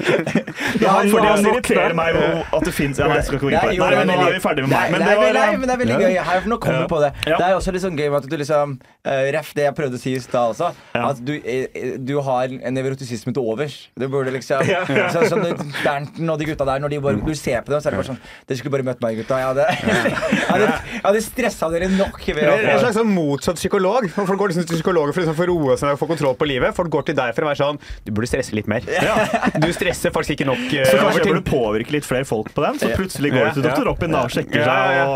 eh, (laughs) Ja, for det irriterer meg, jo at det fins Ja, nei, skal ikke gå inn på det. Nei, men nå er vi ferdig med meg. Men det var nei, men det er veldig gøy. Her, for nå kommer vi på det. Det er også litt sånn gøy med at du liksom uh, Ref, det jeg prøvde å si i stad også. At du, eh, du har en nevrotisisme til overs. Du burde liksom (laughs) så, Sånn Bernten og de gutta der, når de bare, du ser på dem, så er det bare sånn Dere skulle bare møtt meg, gutta. Jeg hadde, (laughs) jeg hadde, jeg hadde stressa dere nok. Ved Det er En slags sånn motsatt psykolog. Folk går liksom til psykologer for liksom å få roe seg og få kontroll på livet. Folk går til deg for å være sånn Du burde stresse litt mer. Du stresser faktisk ikke nok. Uh, Så kanskje jeg du påvirke litt flere folk på den, så plutselig går du til doktor Robin og sjekker seg og,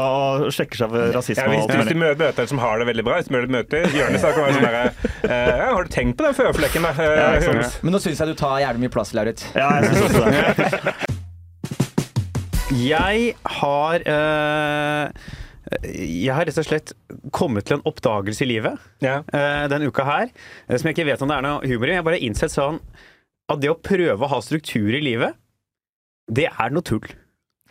og sjekker seg for rasisme. Ja, hvis, og alt hvis du møter en som har det veldig bra, hvis du møter Jonis, så kan være sånn derre uh, Har du tenkt på den føflekken, da? Ja, men nå syns jeg du tar jævlig mye plass, Lauritz. Ja, jeg synes også det. Jeg har øh, Jeg har rett og slett kommet til en oppdagelse i livet ja. øh, denne uka her, som jeg ikke vet om det er noe humor i. Jeg har bare innsett sånn at det å prøve å ha struktur i livet, det er noe tull.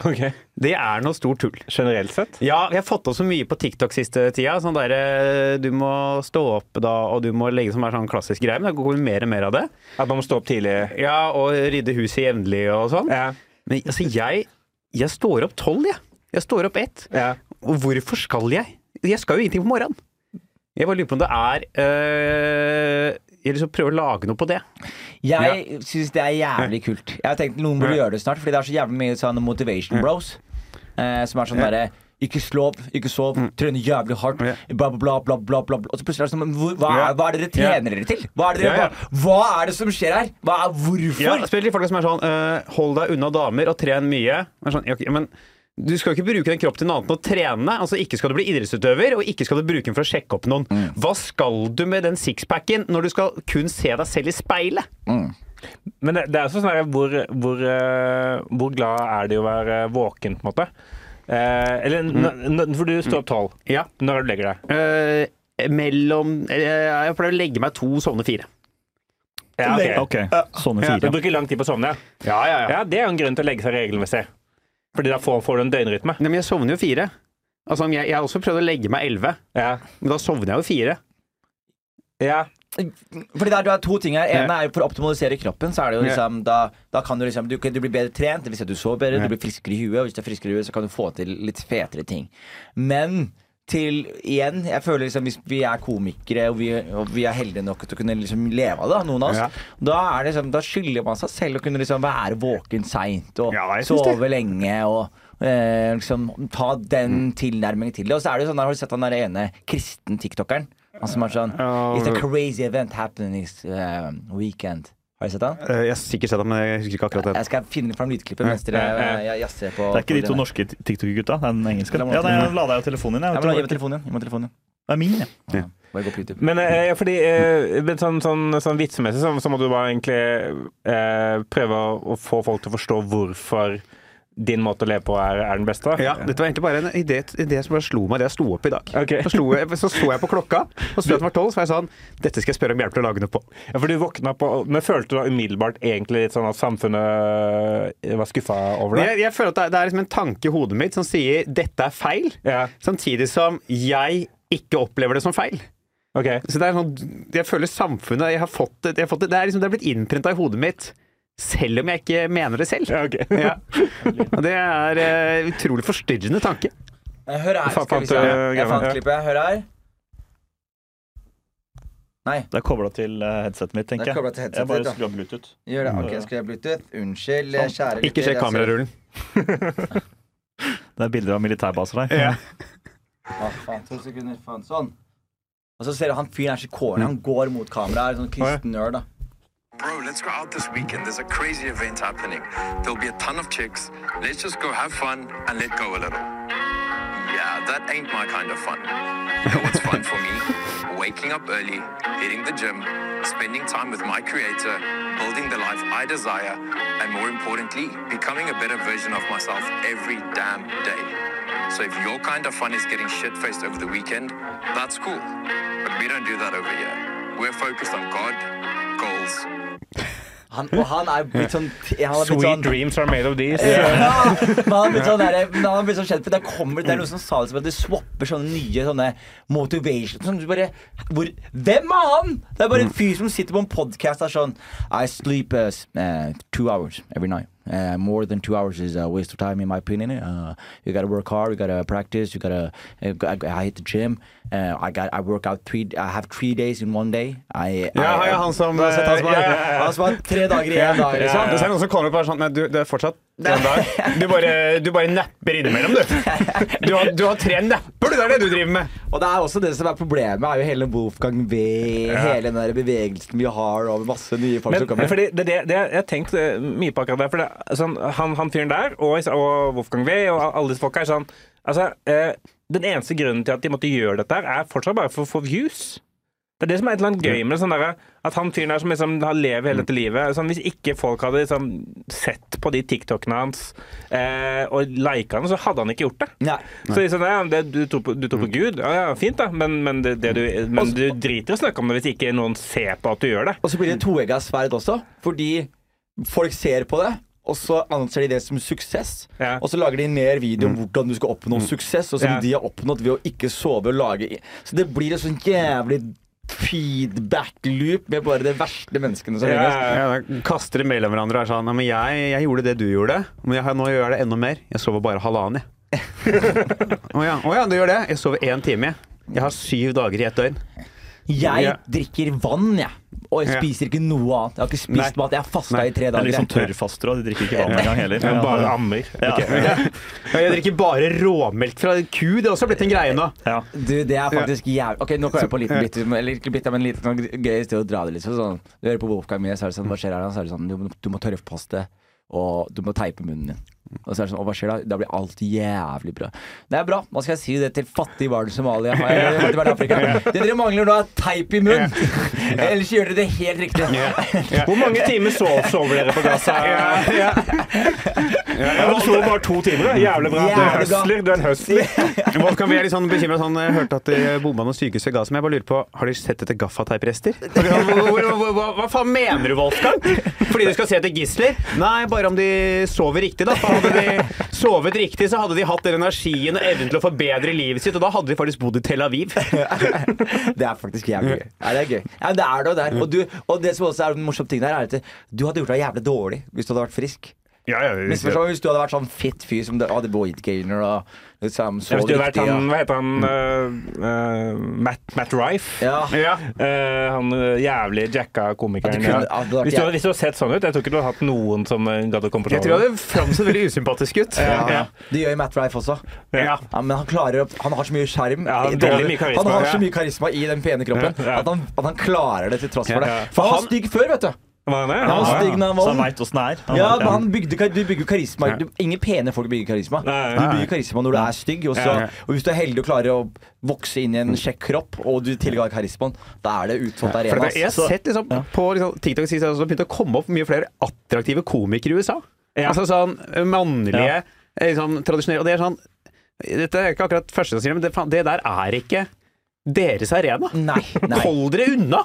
Ok. Det er noe stort tull. Generelt sett? Ja, jeg har fått opp så mye på TikTok siste tida. Sånn derre Du må stå opp da, og du må legge som er sånn klassisk greie. Men det går mer og mer av det. At man må stå opp tidlig? Ja, og rydde huset jevnlig og sånn. Ja. Men altså, jeg, jeg står opp tolv, jeg. Jeg står opp ett. ja. Og hvorfor skal jeg? Jeg skal jo ingenting på morgenen. Jeg bare lurer på om det er øh, Jeg liksom prøver å lage noe på det. Jeg syns det er jævlig kult. Jeg har tenkt noen burde gjøre det snart, Fordi det er så jævlig mye sånn motivation bros. Eh, som er sånn derre ikke slov, ikke sov, trene jævlig hardt, Ja. bla, bla, bla, bla, bla, bla. Og så plutselig er det sånn hvor, hva, er, hva er det dere trener dere til? Hva er det, dere, Ja, ja. Hva, hva er det som skjer her? Hva er, hvorfor? Ja, spesielt de folka som er sånn uh, Hold deg unna damer og tren mye. Er Sånn, ja, men du skal jo ikke bruke den kroppen til noe annet enn å trene. Altså Ikke skal du bli idrettsutøver, og ikke skal du bruke den for å sjekke opp noen. Hva skal du med den sixpacken når du skal kun se deg selv i speilet? Men det, det er også sånn her, hvor, hvor, eh, hvor glad er det å være våken, på en måte? Eh, eller mm. For du står opp tolv. Ja. Når er det du legger deg? Eh, mellom øh, Jeg pleier å legge meg to, sovne fire. Ja, ok. OK. Sånne Du bruker lang tid på å sovne? Ja, ja, Ja, det er jo en grunn til å legge seg regelmessig. Fordi da får, får du en døgnrytme. Nei, men jeg sovner jo fire. Altså, jeg, jeg har også prøvd å legge meg elleve, Ja. men da sovner jeg jo fire. ja. Fordi det er, du har to ting her. ene er jo For å optimalisere kroppen, så er det jo liksom Da, da kan du liksom du, kan- du blir bedre trent, det vil si at du sover bedre, du blir friskere i huet, og hvis du er friskere i huet, så kan du få til litt fetere ting. Men til igjen, jeg føler liksom hvis vi er komikere og vi, og vi er heldige nok til å kunne liksom leve av det, noen av oss, Ja. da, er det liksom, da skylder man seg selv å kunne liksom være våken seint og Ja, sove lenge og eh, liksom ta Mm. den tilnærmingen til det. Og så er det jo sånn, har du sett han der ene kristen tiktokeren? Han som er sånn It's a crazy event happening this uh, weekend. Har du sett han? Eh, Jeg har sikkert sett den, men jeg husker ikke akkurat den. Jeg skal finne fram lydklippet mens dere eh, jazzer på Det er ikke de to norske TikTok-gutta. Det er den engelske. Ja, nei, jeg lada jo telefonen din. Jeg, Gi meg telefonen. Telefonen. Det er min, ja. Ja. Bare gå på YouTube. Men eh, fordi eh, sånn, sånn, sånn vitsemessig så, så må du bare egentlig eh, prøve å få folk til å forstå hvorfor din måte å leve på er, er den beste. Ja, Dette var egentlig bare en idé, idé som bare slo meg da jeg sto opp i dag. Okay. Så, jeg, så så jeg på klokka, og så at den var tolv, så var jeg sånn Dette skal jeg spørre om hjelp til å lage noe på. Ja, for du våkna på Men følte du da umiddelbart egentlig litt sånn at samfunnet eh, var skuffa over deg? jeg, jeg føler at det er, det er liksom en tanke i hodet mitt som sier dette er feil, Ja, samtidig som jeg ikke opplever det som feil. Okay. Så det er sånn, jeg føler samfunnet Jeg har fått det, jeg har fått det, det, er liksom, det er blitt innprinta i hodet mitt, selv om jeg ikke mener det selv. Ja, ok. (laughs) Ja. Og det er uh, utrolig forstyrrende tanke. Eh, Hør her. Skal vi se. Jeg fant klippet. Hør her. Nei, Det er kobla til eh, headsetet mitt, tenker Det er jeg. koblet til headsetet jeg bare skrur av Bluetooth. gjør det. Ok, skrur av bluetooth? Unnskyld, Sånn. kjære Ikke sjekk kamerarullen. (laughs) Det er bilder av militærbaser der. Ja. Å, faen, to sekunder. Faen, sånn. Og så ser du han fyren er så kåren. Han går mot kameraet. Er sånn kristen nerd, da. Bro, let's go out this weekend. There's a crazy event happening. There'll be a ton of chicks. Let's just go have fun and let go a little. Yeah, that ain't my kind of fun. You know what's fun for me? (laughs) Waking up early, hitting the gym, spending time with my creator, building the life I desire, and more importantly, becoming a better version of myself every damn day. So if your kind of fun is getting shit-faced over the weekend, that's cool. But we don't do that over here. We're focused on God, goals, Han, og han er blitt sånn han er blitt Sweet sånn, dreams are made of these. Ja, men han blitt sånn, der, men han har blitt sånn kjent, for det, kommer, det er noen som sa det som at de swapper sånne nye sånne motivation sånn, du bare, hvor, Hvem er han?! Det er bare en fyr som sitter på en podkast og er sånn I sleep uh, uh, two hours every night. Uh, more than two hours is a waste of time, in my opinion. Uh, you gotta work hard. You gotta practice. You gotta. Uh, I, I hit the gym. Uh, I got. I work out three. I have three days in one day. I, Ja, I, ja, han som, har sett han som har, ja, ja, ja. han som har tre dager i én dag, liksom. Det er noen som kommer opp og er sånn Nei, du, det er fortsatt en dag. Du bare, du bare napper innimellom, du. Du har, du har tre napper, du. Det er det du driver med. Og det er også det som er problemet, er jo hele Wolfgang V, hele den der bevegelsen vi har over masse nye folk Men, som kommer. fordi det, det, det, jeg har tenkt eh, mye på akkurat det. For det, sånn, han, han fyren der, og, og Wolfgang V, og alle disse folka er sånn Altså, eh, Den eneste grunnen til at de måtte gjøre dette, her er fortsatt bare for å få views. Det er det som er et eller annet gøy med. Sånn der, at han fyren der som liksom har lever hele dette livet sånn, Hvis ikke folk hadde liksom, sett på de TikTokene hans eh, og lika han, så hadde han ikke gjort det. Nei. Så sånn, ja, det, du, tror på, du tror på Gud? Ja, ja, fint, da. Men, men, det, det du, men du driter i å snakke om det hvis ikke noen ser på at du gjør det. Og så blir det toegga sverd også, fordi folk ser på det. Og så anser de det som suksess. Ja. Og så lager de mer video om hvordan du skal oppnå suksess, og som Ja. de har oppnådd ved å ikke sove og lage Så det blir en sånn jævlig feedback-loop med bare de verste menneskene som Ja, finnes. ja, ja. Kaster de mellom hverandre og er sånn Ja, men jeg, jeg gjorde det du gjorde, men jeg, nå gjør jeg det enda mer. Jeg sover bare halvannen, jeg. (laughs) Å ja. oh, ja, du gjør det? Jeg sover én time, jeg. Jeg har syv dager i ett døgn. Jeg Ja. drikker vann, jeg. Og jeg spiser ikke noe annet. Jeg har ikke spist Nei. mat. Jeg har fasta i tre dager. Det er dager. liksom tørrfaster, og de drikker ikke vann engang heller. Men bare ammer. Ja. (laughs) Ja, jeg drikker bare råmelk fra ku. Det har også blitt en greie nå. Ja. Du, det er faktisk jævlig Ok, nå kan jeg på en liten bit Eller ikke bit, men en liten sånn gøy sted å dra det litt sånn. Du hører på Wolfgang Mies, så er det sånn Hva skjer her? Så er det sånn Du, må- du må tørrpaste, og du må teipe munnen din. Og så er det sånn, hva skjer da? Da blir alt jævlig bra. Det er bra. Hva skal jeg si det til fattige barn i Somalia? Det dere mangler nå, er teip i munnen! (laughs) Ellers gjør dere det helt riktig. (laughs) Hvor mange timer sov, sover dere på Gaza? Ja, Du sover bare to timer. da. Jævlig bra. Du er høsler. Du er en høsler. Wolfgang, (laughs) vi er litt sånn bekymret, sånn, Jeg hørte at de bomba noen sykehus i Gaza, men jeg bare lurer på Har dere sett etter gaffateiprester? Hva, faen mener du, Wolfgang? Fordi du skal se etter gisler? Nei, bare om de sover riktig, da. Hadde de sovet riktig, så hadde de hatt den energien og evnen til å forbedre livet sitt, og da hadde de faktisk bodd i Tel Aviv. (laughs) Det er faktisk jævlig gøy. Ja, det er gøy. Ja, det er det jo der. Og, du, og det som også er den morsomme tingen her, er at du hadde gjort deg jævlig dårlig hvis du hadde vært frisk. Ja, ja, hvis- du hadde vært sånn fit fyr som hadde weight gainer og liksom så Ja, hvis du vært han, hva heter han, øh, Matt, Matt Rife? Ja. ja. Eh, han jævlig jacka komikeren. Kunne- ja. du hadde hvis, du, hvis du hadde sett sånn ut Jeg tror ikke du hadde hatt noen som gadd å komme på Jeg tror det hadde framstått veldig usympatisk ut. (laughs) Ja. Ja. Det gjør jo Matt Rife også. Ja. Ja, men han klarer å Han har så mye skjerm. Ja, han mye karisma, han har så mye karisma i den pene kroppen Ja, ja. At, han, at han klarer det til tross for det. For han var stygg før, vet du. Var han det? Ja. Så han veit åssen det er. Han- Ja, men han bygde, du bygger karisma. Du, ingen pene folk bygger karisma. Nei, Du nei. bygger karisma når du er stygg. Og, så, Ja, ja. og hvis du er heldig og klarer å vokse inn i en kjekk kropp, og du tilgår karismaen, da er det utsolgt arena. jeg har sett liksom, på liksom, TikTok sist det har begynt å komme opp mye flere attraktive komikere i USA. Ja. Altså sånn mannlige, eh, liksom, tradisjonelle Og det er sånn Dette er ikke akkurat første gang jeg sier det, men det, det der er ikke deres arena. Nei, nei. Hold dere unna!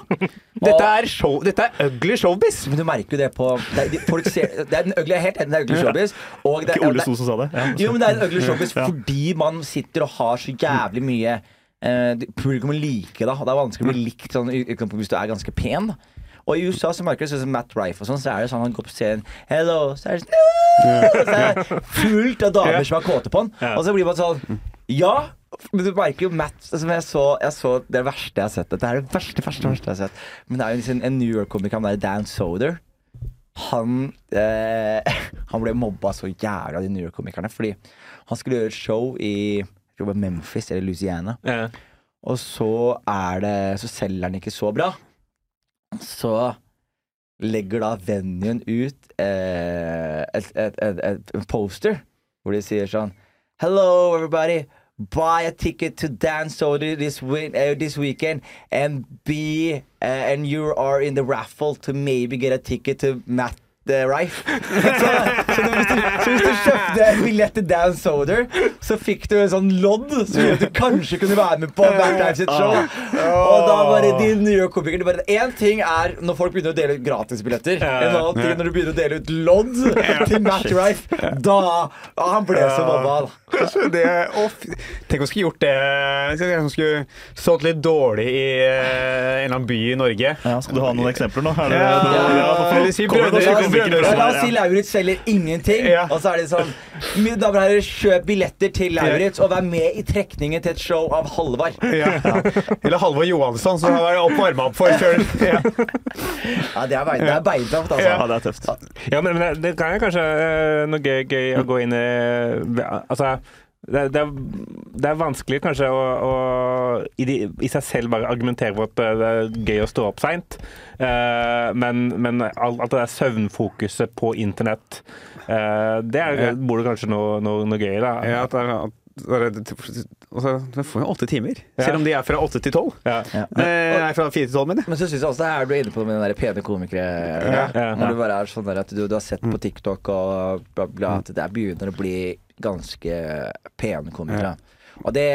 Dette er, show, dette er ugly showbiz. Men du merker jo det på det er, de- folk ser, det er en ugly, helt enig, det er ugly showbiz. Og det, Ikke Ole det, So som sa det. Ja. jo, men det er en ugly showbiz Ja. fordi man sitter og har så jævlig mye eh, Publikum liker det. Det er vanskelig å bli likt sånn, hvis du er ganske pen. Og i USA så merker du sånn som Matt Rife og sånn, så er det sånn han går på scenen Hello, så er det, sånn, så er det (laughs) fullt av damer som er kåte på han. Og så blir man sånn Ja, men du merker jo Matt altså, jeg, så, jeg så det verste jeg har sett. Dette er det verste, verste, verste jeg har sett. Men det er jo liksom en New York-komiker, han der Dan Soder. Han, eh, (laughs) han ble mobba så jævlig av de New York-komikerne fordi han skulle gjøre et show i Memphis eller Louisiana. Ja. Og så er det Så selger han ikke så bra. Så legger da venuen ut eh, et, et, et, et, poster hvor de sier sånn Hello, everybody. Buy a ticket to dance Soda this, win, uh, this weekend and be uh, and you are in the raffle to maybe get a ticket to Matt uh, Rife. så, så, hvis du, så hvis du kjøpte en billett til Dan Soder, så fikk du en sånn lodd som gjorde at du kanskje kunne være med på Matt Rife sitt show. Og da bare de New York-komikerne bare Én ting er når folk begynner å dele ut gratisbilletter. En annen ting er når du begynner å dele ut lodd til Matt Rife. Da ah, Han ble så mamma. da. Det, å, tenk om vi skulle gjort det Tenk om vi skulle stått litt dårlig i eh, en eller annen by i Norge. Ja, skal du ha noen eksempler nå? Er det, Ja, ja, eller La oss si Lauritz selger ingenting, Ja. og så er det sånn Mine damer og herrer, kjøp billetter til Lauritz og vær med i trekningen til et show av Halvard. Ja. Eller Halvor Johansson, som har vært opp varma opp for før. Ja. Ja, det er, bein, det er beintøft, altså. Ja, det er tøft. Ja, men, men det, kan jo kanskje øh, noe gøy, gøy å gå inn i Altså, det, det, er, det er vanskelig kanskje å, å i, de, i seg selv bare argumentere for at det det er gøy å stå opp seint, men, men alt, alt det der søvnfokuset på internett, eh, det er, Ja. bor det kanskje noe, noe, noe gøy i. Ja, at det er, at er, altså, du får jo åtte timer, Ja. selv om de er fra åtte til tolv. Ja. Ja. Eh, Nei, fra fire til tolv, mener jeg. Men så syns jeg også det her du er inne på med den der pene komikere Ja, ja. Når du bare er sånn der at du, du har sett på TikTok og bla, bla, at det begynner å bli ganske pene komikere. Og det,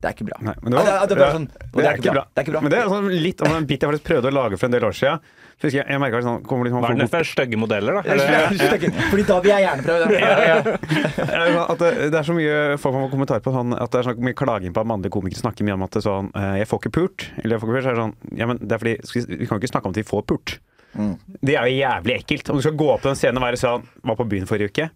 det er ikke bra. Nei, men Ja, det, er- det er sånn, det er ikke bra. Det er ikke bra. Men det er sånn litt om en bit jeg faktisk prøvde å lage for en del år siden. Husker jeg, jeg merket sånn, kommer litt sånn Hva er det for stygge modeller, da? Eller, Fordi da vil jeg gjerne prøve det. Ja, at det, det er så mye folk får kommentar på sånn, at det er så mye klaging på at mannlige komikere snakker mye om at det er sånn eh, 'Jeg får ikke pult'. Eller jeg får ikke pult, så er det sånn Ja, men det er fordi vi, vi kan jo ikke snakke om at vi får pult. Mm. Det er jo jævlig ekkelt. Om du skal gå opp på den scenen og være sånn Var på byen forrige uke.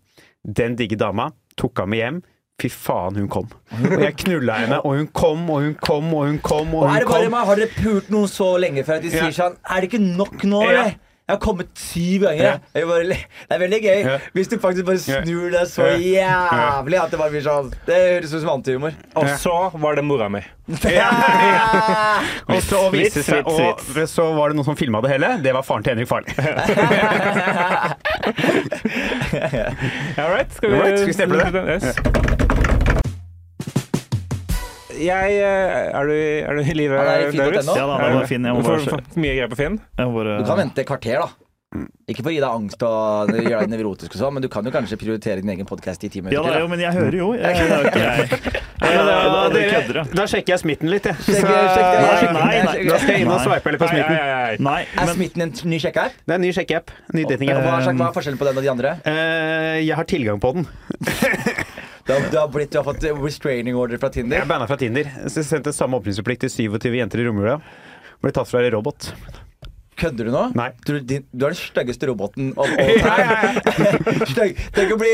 Den digge dama tok ham med hjem. Fy faen, hun kom. Og jeg knulla henne, og hun kom, og hun kom, og hun kom, og Og er det bare kom. meg, Har dere pult noen så lenge før at de Ja. sier sånn Er det ikke nok nå, Ja. Jeg har kommet syv ganger. Ja. Jeg bare, det er veldig gøy Ja. hvis du faktisk bare snur deg så jævlig at det bare blir sånn Det høres ut som antihumor. og så var det mora mi. (laughs) Og så viste seg, og så var det noen som filma det hele. Det var faren til Henrik Farley. (laughs) (laughs) All right, skal vi, right, skal vi stemple det? Yes. Jeg eh, Er du, er du i live? Lauritz? Ja da, det var Finn. Jeg må Du får bare, mye greier på Finn. bare Du kan vente et kvarter, da. Ikke for å gi deg angst og gjøre deg (laughs) nevrotisk, og sånn, men du kan jo kanskje prioritere din egen podkast i ti Ja minutter. Ja, da. jo, men jeg hører jo. (laughs) Jeg, jeg, jeg, jeg, Ja, da, sjekker jeg smitten litt, jeg. Så- det. Nei, nei, nei. Da skal jeg inn og sveipe litt på smitten. nei, nei, nei. Nei, Er Smitten en ny sjekkeapp? Det er en ny sjekkeapp. Ny datingapp. Hva er, hva er forskjellen på den og de andre? Eh, jeg har tilgang på den. (laughs) Du har, det har, blitt, du har fått restraining order fra Tinder? Jeg er banna fra Tinder. Jeg sendte samme opplysningsplikt til 27 jenter i romjula. Ble tatt fra en robot. Kødder du nå? Nei. Du, du er den styggeste roboten of (laughs) all time. (laughs) Tenk å bli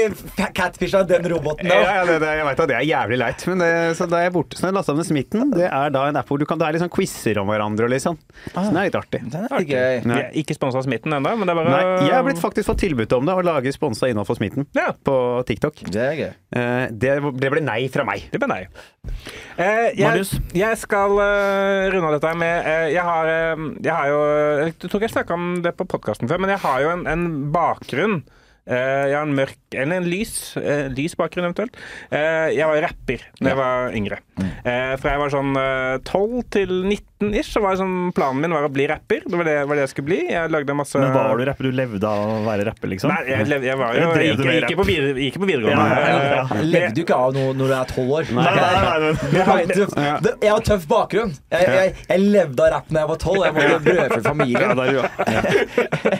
catfish av den roboten da. ja, det, det, jeg vet at det er jævlig leit, men det, så da er jeg borte. Så jeg lasta ned Smitten. Det er da en app hvor du kan, det er litt sånn quizer om hverandre og litt sånn. Så det er litt artig. Den er gøy. Er ikke sponsa Smitten ennå, men det er bare Nei, jeg har blitt faktisk fått tilbud om det, å lage sponsa innhold for Smitten Ja. på TikTok. Det er gøy. Eh, Det, det ble nei fra meg. Det ble nei. Eh, jeg, Marius? jeg skal uh, runde av dette med uh, jeg, har, uh, jeg har jo Jeg tror jeg snakka om det på podkasten før, men jeg har jo en, en bakgrunn. Eh, jeg har en mørk Eller en lys, eh, lys bakgrunn, eventuelt. Eh, jeg var rapper da jeg var yngre. Eh, fra jeg var sånn eh, 12 til 19 ish, så var det sånn, planen min var å bli rapper. Det var det, var det jeg skulle bli. Jeg lagde masse Men var du rapper? Du levde av å være rapper, liksom? Nei, jeg, lev- jeg var jo Jeg gikk, jeg gikk på, videre, gikk på videregående. Ja, ja, ja. Levde du ikke av noe når du er tolv år? Nei, nei, nei. Det. Det- Jeg har tøff bakgrunn. Jeg, jeg, jeg levde av rapp da jeg var tolv. Jeg var brødfull familie. Ja, ja.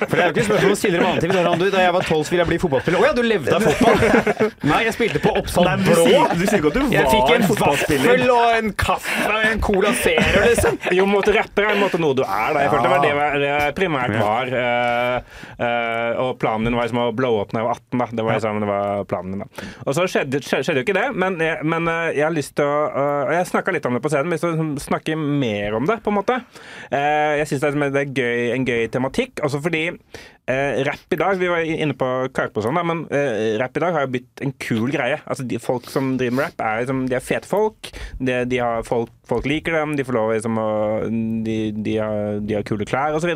For det er jo ikke spørsmål om stiller med annen ting. Da jeg var tolv, ville jeg bli fotballspiller. Å ja, du levde av fotball! Nei, jeg spilte på Oppsal Blå. du sier ikke at du Jeg fikk var en fotballspiller. vaffel og en kaffe og en Cola Zero, liksom. Jo, måtte rappe er en måte noe du er. Da. Jeg følte det var det det primært var. Uh, uh, og planen din var liksom å blow up da jeg var 18. Da. Det var liksom, det var planen din, da. Og så skjedde, jo ikke det, men jeg, men eh, jeg har lyst til å og Jeg snakka litt om det på scenen, men jeg har lyst til å snakke mer om det, på en måte. Jeg syns det, er- det er gøy, en gøy tematikk, også fordi eh, rapp i dag Vi var inne på Karpe og sånn, men eh, rapp i dag har jo blitt en kul greie. Altså, de Folk som driver med rap, er, liksom, de er fete folk. De, de har folk, folk liker dem, de får lov liksom, å de, de, har, de har kule klær osv.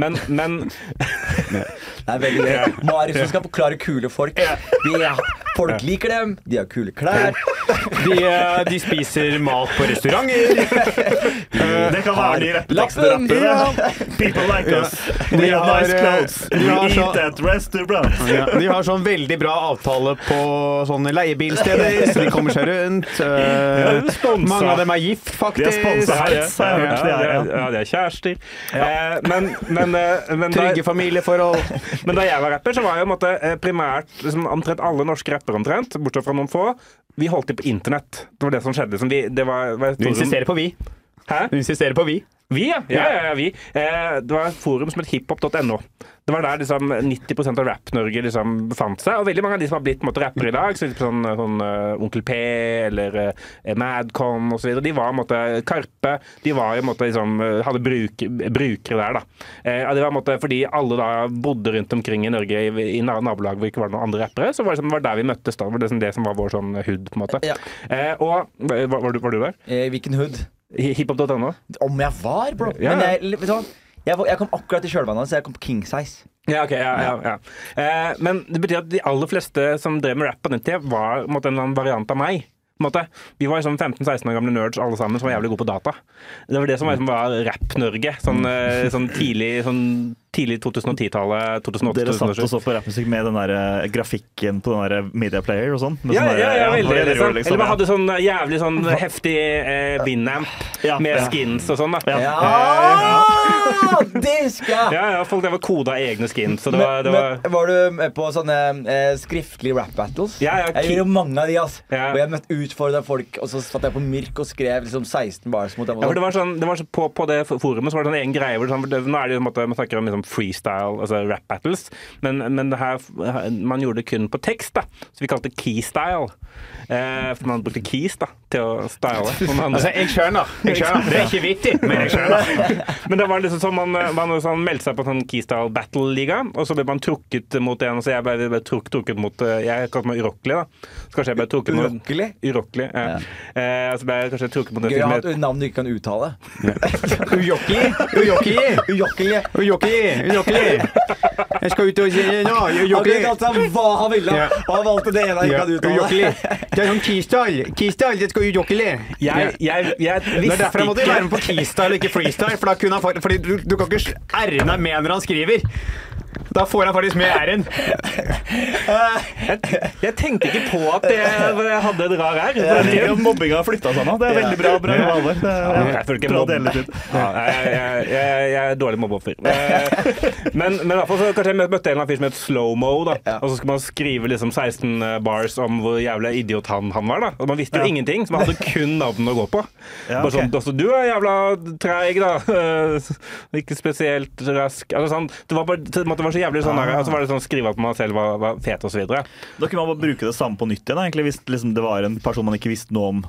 Men, men (laughs) Det er veldig gøy. Marius som skal forklare kule folk. De er, folk liker dem, de har kule klær. De, eh, de spiser mat på restauranter. (laughs) Det kan være de rappe. People like us. We De have har, nice eh, clothes. Eat at restaurant. Ja, de har sånn veldig bra avtale på sånne leiebilsteder, så de kommer seg rundt. (laughs) Uh, mange av dem er gift, faktisk. De er sponsa her, Ja, ja, de er kjærester. Eh, men, men, eh, men, Trygge familieforhold. (laughs) men da jeg var rapper, så var jeg måte, eh, primært liksom, omtrent alle norske rappere, omtrent, bortsett fra noen få, vi holdt til på internett. Det var det som skjedde. Som vi, det var, var Du insisterer på vi. Hæ? Du insisterer på vi. Vi, ja. ja, ja, ja vi. Eh, det var et forum som het hiphop.no. Det var der liksom 90% av Rap-Norge liksom befant seg. Og veldig mange av de som har blitt rappere i dag, så sånn, sånn uh, Onkel P eller uh, Madcon osv., de var en måte Karpe. De var en måte liksom eh, hadde bruk, brukere der, da. Eh, det var en måte fordi alle da bodde rundt omkring i Norge i, i nabolag hvor det ikke var noen andre rappere, så var det, liksom, var der vi møttes da. Det var det, som- det som var vår sånn hood, på en måte. Ja. Eh, og var, var, du, var du der? I Hvilken hood? Hi- Hiphop.no? Om jeg var, bro! Ja. Men jeg, vet du hva? Jeg, jeg kom akkurat i kjølvannet, så jeg kom på king size. Ja, ok, ja, ja, ja. Eh, men det betyr at de aller fleste som drev med rap på den tida, var måtte, en variant av meg. Vi var sånn 15-16 år gamle nerds alle sammen som var jævlig gode på data. Det var det som var, liksom, var Rapp-Norge. Sånn, eh, sånn tidlig, sånn tidlig 2010-tallet. 2008 Dere satt og så på rappmusikk med den der eh, grafikken på den der media player og sånn? Med Ja, sånn ja, ja, veldig. det dere Liksom. Eller man hadde sånn eh, jævlig sånn heftig eh, Winamp Ja, med ja. skins og sånn. da. Ja. Ja! Det husker! Ja, ja, folk der var koda egne skins. Så det var, det var men var du med på sånne eh, skriftlige rap battles? Ja, ja, jeg gjorde mange av de. ass Ja. Og jeg møtte utfordra folk, og så satt jeg på Mirk og skrev liksom 16 bars mot dem. Ja, for det var sånn, det var så på, på det forumet så var det sånn egen greie hvor det sånn, det, Nå er det jo på en måte, Man snakker om liksom freestyle, altså rap battles, men, men det her, man gjorde det kun på tekst, da. Så vi kalte det keystyle. Eh, for man brukte keys da til å style. Altså, jeg skjønner. Jeg skjønner. (laughs) Det er ikke vittig, men jeg skjønner. (laughs) Men det var liksom sånn man, man sånn, meldte seg på sånn keystyle battle-liga, og så ble man trukket mot en. Så jeg ble, ble trukket, trukket mot eh, Jeg kalte meg urokkelig, da. Så kanskje jeg ble trukket mot Urokkelig? Urokkelig, ja. Eh, så ble jeg kanskje trukket mot en Gøy et navn du ikke kan uttale. Ujoki, ujoki, Urokkelig. Ujoki. Jeg skal ut og si nå, Han kunne kalt hva han ville, Ja. og han valgte det ene han ikke hadde kan uttale. Det er sånn keystyle. Keystyle, det skal ujokkelig. jeg, jeg, jeg Det er derfor jeg måtte ikke være med på keystyle og ikke freestyle. For da kunne han, fordi du, du kan ikke ære deg med når han skriver. Da får han faktisk med r-en. Jeg tenkte ikke på at jeg hadde et rar r. på Jeg den liker tiden. at mobbinga har flytta seg nå. Det er veldig bra. bra bra, er Jeg ikke bra. Ja, jeg, jeg, jeg, jeg er dårlig mobbeoffer. Eh, (laughs) Men, men i hvert fall så kanskje jeg møtte en eller annen fyr som het Slowmo, da. Og så skal man skrive liksom 16 bars om hvor jævla idiot han, han var. da Og Man visste jo Ja. ingenting, så man hadde kun navnet å gå på. Ja, Bare sånn, altså, du er jævla treig, da. Eh, (laughs) Ikke spesielt rask. Altså, sånn, det, var bare, det var så jævlig sånn Ah. Og så var det sånn skrive at man selv var, var fet videre. Da kunne man bare bruke det samme på nytt igjen, egentlig, hvis liksom, det var en person man ikke visste noe om.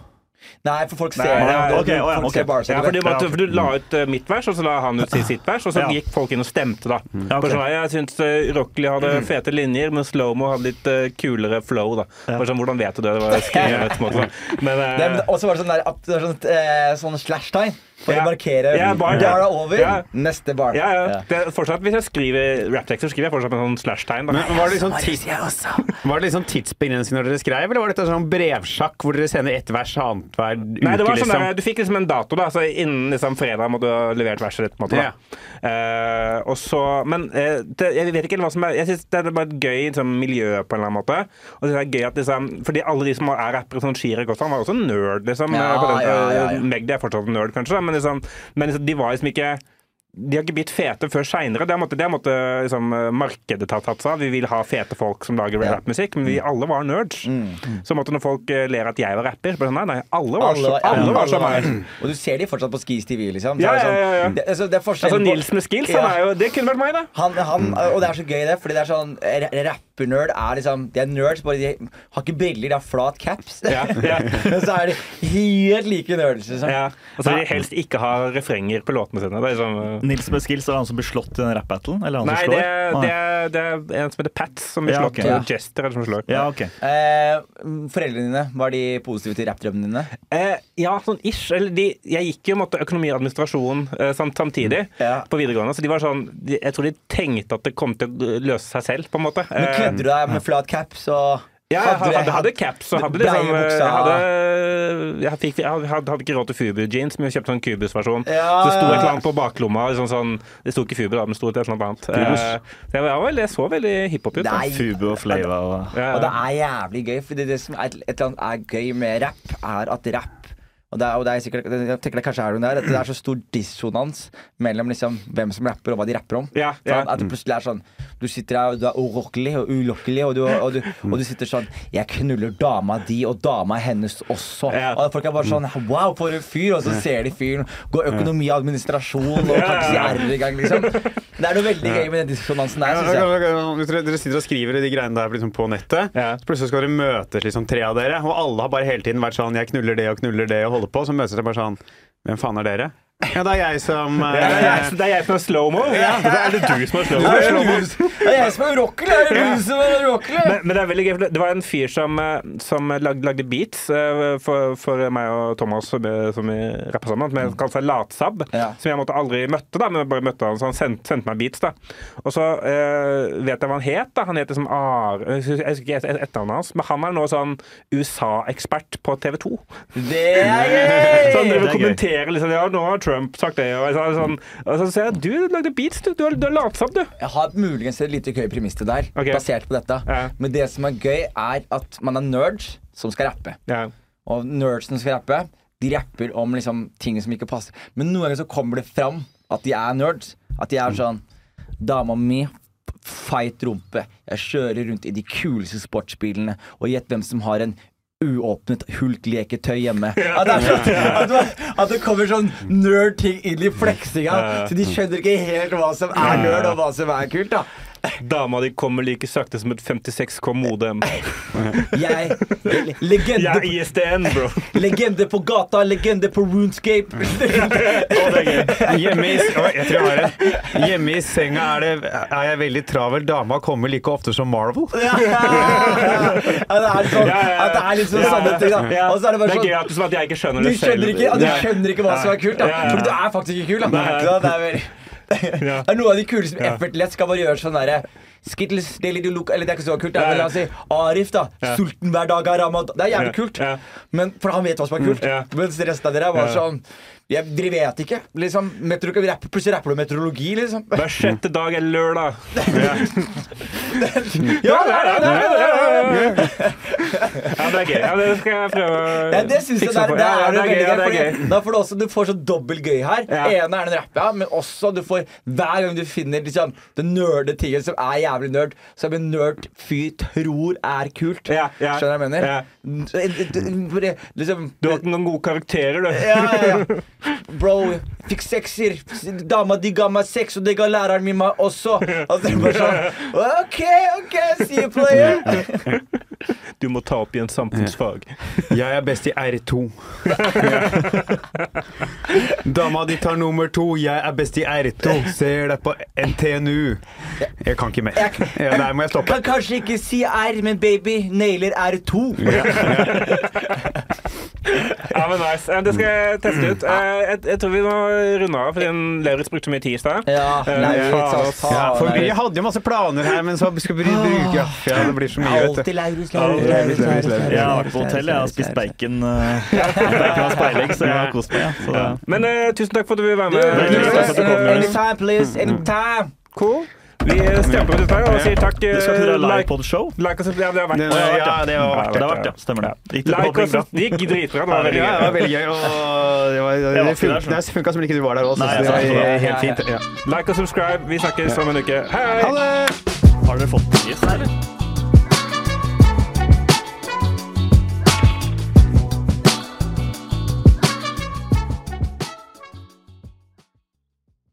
Nei, for folk ser Nei, det. ja, ser Ja, for du, for du la ut uh, mitt vers, og så la han ut sitt, vers, og så Ja. gikk folk inn og stemte, da. Mm. Okay. Sånn, jeg syns uh, Rockley hadde fete linjer, men Slowmo hadde litt uh, kulere flow, da. Sånn, Hvordan vet du det? Det var (laughs) skrevet på en måte. Men, eh, Det, men også var det sånn der at sånn, eh, sånn slash-tegn for Ja. å markere Ja, bar, ja. er det over. Ja. Neste bar. ja, ja. Det er fortsatt, hvis jeg skriver rapptekster, skriver jeg fortsatt med sånn slash-tegn. Men var det liksom, tids, var det liksom tidsbegrensning når dere skrev, eller var dette sånn brevsjakk hvor dere sender ett vers annenhver uke? Nei, det var sånn liksom? der, Du fikk liksom en dato, da, så innen liksom fredag må du ha levert verset ditt. på en måte, da. Eh, og så, Men uh, det, jeg vet ikke hva som er Jeg synes det er bare et gøy liksom, miljø på en eller annen måte. Og det er gøy at liksom Fordi alle de som er rappere, sånn Chirag også, han var også nerd, liksom. Ja, eh, ja, ja, ja. Magdi er fortsatt nerd, kanskje, da, men, liksom, men liksom, de var liksom ikke de har ikke blitt fete før seinere. Det har måttet, det har liksom, markedet ta tatt seg av. Vi vil ha fete folk som lager Ja. rappmusikk, men vi alle var nerds. Så måtte når folk eh, ler at jeg var rapper, så bare sånn, nei, nei, alle var, Alle så, ja, var som meg. (clears throat) Og du ser de fortsatt på Skis TV, liksom. Så Ja, ja, ja, ja. sånn- Det, altså, det Altså Nils med skills, Ja. jo Det kunne vært meg, det. Han, han, og det er så gøy, det. Fordi det er sånn ra- Rappernerd er liksom De er nerds, bare de har ikke briller, de har flat caps. Ja, ja. (laughs) Men så er de helt like nerds, liksom. Ja. Og så vil de helst ikke ha refrenger på låtene sine. Det er liksom, uh, Nils med skills, er det han som blir slått i den rap-battlen? Eller han Nei, som det, slår? er- det, Ah. er, det er en som heter Pats, som blir Ja, slått. Okay. og Jester er det som slår. Ja, ok. Eh, foreldrene dine, var de positive til rappdrømmene dine? Eh, ja, sånn ish. Eller de, jeg gikk jo måtte, økonomi og administrasjon eh, samt, samtidig Ja. på videregående, så de var sånn de, Jeg tror de tenkte at det kom til å løse seg selv, på en måte. Men Kledde du deg med flat caps og Ja, jeg hadde, hadde, hadde caps og hadde liksom. Jeg hadde, jeg fikk, jeg hadde, hadde ikke råd til Fubu-jeans, men jeg kjøpte sånn Kubus-versjon. Ja, så det sto et eller annet på baklomma. Liksom sånn, det sto ikke Fubu, da, men det sto et eller annet annet. Kubus. Eh, så jeg, jeg så veldig hiphop ut. Da. Nei. Fubu og Flava og Ja, Og det er jævlig gøy, for det som er, et eller annet er gøy med rapp, er at rapp og det er, og det er sikkert, jeg tenker det kanskje er noe der, at det er så stor dissonans mellom liksom hvem som rapper, og hva de rapper om. Ja, ja. Sånn, at det plutselig er sånn Du sitter her, og du er urokkelig og ulokkelig, og du, og, du, og du sitter sånn 'Jeg knuller dama di, og dama hennes også'. Ja. Og folk er bare sånn 'Wow, for en fyr', og så ser de fyren gå økonomi og administrasjon og kan ikke si R engang, liksom. Det er noe veldig gøy med den dissonansen der, syns jeg. Dere sitter og skriver de greiene der liksom på nettet, så plutselig skal dere møtes liksom tre av dere, og alle har bare hele tiden vært sånn 'jeg knuller det og knuller det' og holder på, så møtes dere bare sånn 'Hvem faen er dere?' Ja, det er jeg som uh, det, er jeg, det er jeg som er slow-mo. Ja. Det er det du som er (laughs) slow-mo. Det, slow det er jeg som er urokkelig! Det er du som er urokkelig! Men, men det er veldig gøy, det- var en fyr som, eh, som lag, lagde beats eh, for, for meg og Thomas, som, vi- som rappa sammen, som jeg kalte seg Latsab. Ja. Som jeg måtte aldri møtte, da, men jeg bare møtte han, så han sendte, sendte meg beats. da. Og så uh, vet jeg hva han het. da. Han het liksom Ar... Jeg husker ikke et- etternavnet hans, men han er nå sånn USA-ekspert på TV 2. Det er gøy! Så han driver er og kommenterer liksom, ja, nå har Trump sagt det, og, sånn, og så sier jeg du lagde beats, du. Du har, du har du. Jeg har muligens et lite gøy premiss til der, okay. basert på dette. Ja. Men det som er gøy, er at man er nerds som skal rappe. Ja. Og nerds som skal rappe, de rapper om liksom ting som ikke passer. Men noen ganger så kommer det fram at de er nerds. At de er sånn Dama mi, feit rumpe. Jeg kjører rundt i de kuleste sportsbilene. Og gjett hvem som har en uåpnet hulkleketøy hjemme. (laughs) At det, er sånn, at, det, at det kommer sånn nerd-ting inn i fleksinga. Så de skjønner ikke helt hva som er nerd, og hva som er kult. da Dama di kommer like sakte som et 56K modem. Jeg Legende, Jeg er ISDN, bro. (laughs) legende på gata, legende på Runescape. Hjemme i, jeg tror jeg har en. Hjemme i senga er, det, er jeg veldig travel. Dama kommer like ofte som Marvel. (laughs) Ja, det er sånn, at det er litt sånn samme ting, da. det, Og så er det bare det er gøy sånn at, at jeg ikke skjønner det selv. skjønner ikke, du skjønner ikke hva som er kult, da. For du er faktisk ikke kul, da. Det er (laughs) Det er noe av de kuleste med Effortless skal bare gjøre sånn derre Skittles, Daily Look Eller det er ikke så kult, da, men la oss si Arif, da. Sulten hver dag av ramadan. Det er jævlig kult. Men, for han vet hva som er kult. Ja. Mens resten av dere er Ja. sånn Jeg vet ikke. Liksom, metro, rapp, plutselig rapper du meteorologi, liksom. Hver sjette dag er lørdag. Ja, ja, det er det! ja. Det er gøy. Ja, det skal jeg prøve å Ja, det fikse jeg det er, det er, det er det er gøy. gøy. Da får du også du får så dobbelt gøy her. Ja. ene er den rappen, men også du får hver gang du finner liksom, den nerde tingen som er jævlig nerd, som en nerd fyr tror er kult. Ja, ja. Skjønner du hva jeg mener? Liksom Du har ikke noen gode karakterer, du. ja, ja, ja. Bro, fikk sekser. Dama de ga meg seks, og det ga læreren min meg også. Og det er bare sånn OK, OK, see you player. Du må ta opp igjen samfunnsfag. Jeg er best i R2. (laughs) Dama di tar nummer to, jeg er best i R2. Ser deg på NTNU. Jeg kan ikke mer. Ja, der må jeg stoppe. Kan kanskje ikke si R, men baby, nailer R2. Ja, men nice. Eh, Det skal jeg teste ut. Eh, Jeg, jeg tror vi må runde av, fordi Lauritz brukte mye tid i stad. Ja, Eh, Lauritz, ja, ass. Ja, for vi hadde jo masse planer her, men så skal vi bruke ja, det blir så mye, vet du. Lauritz, Lauritz. Jeg har vært på hotell, jeg har spist bacon. Uh, (laughs) bacon og speilegg, så jeg har kost meg. Ja. Så, Men uh, tusen takk for at du vil være med. Du. Anytime, please. Anytime. Cool. Vi stemper ut dette og sier takk. eh, det skal være like, livepod-show? like oss, ja, det har vært. Det- Ja, det har vært Det har vært, ja. Stemmer det. Gikk Like oss, det gikk dritbra. Det var veldig Ja, det var gøy. veldig gøy. Og det, det, funka, det funka som ikke du var der også, så det var helt fint. Ja. Like og subscribe. Vi snakkes om en uke. Hei! Ha det! Har dere fått pris, eller?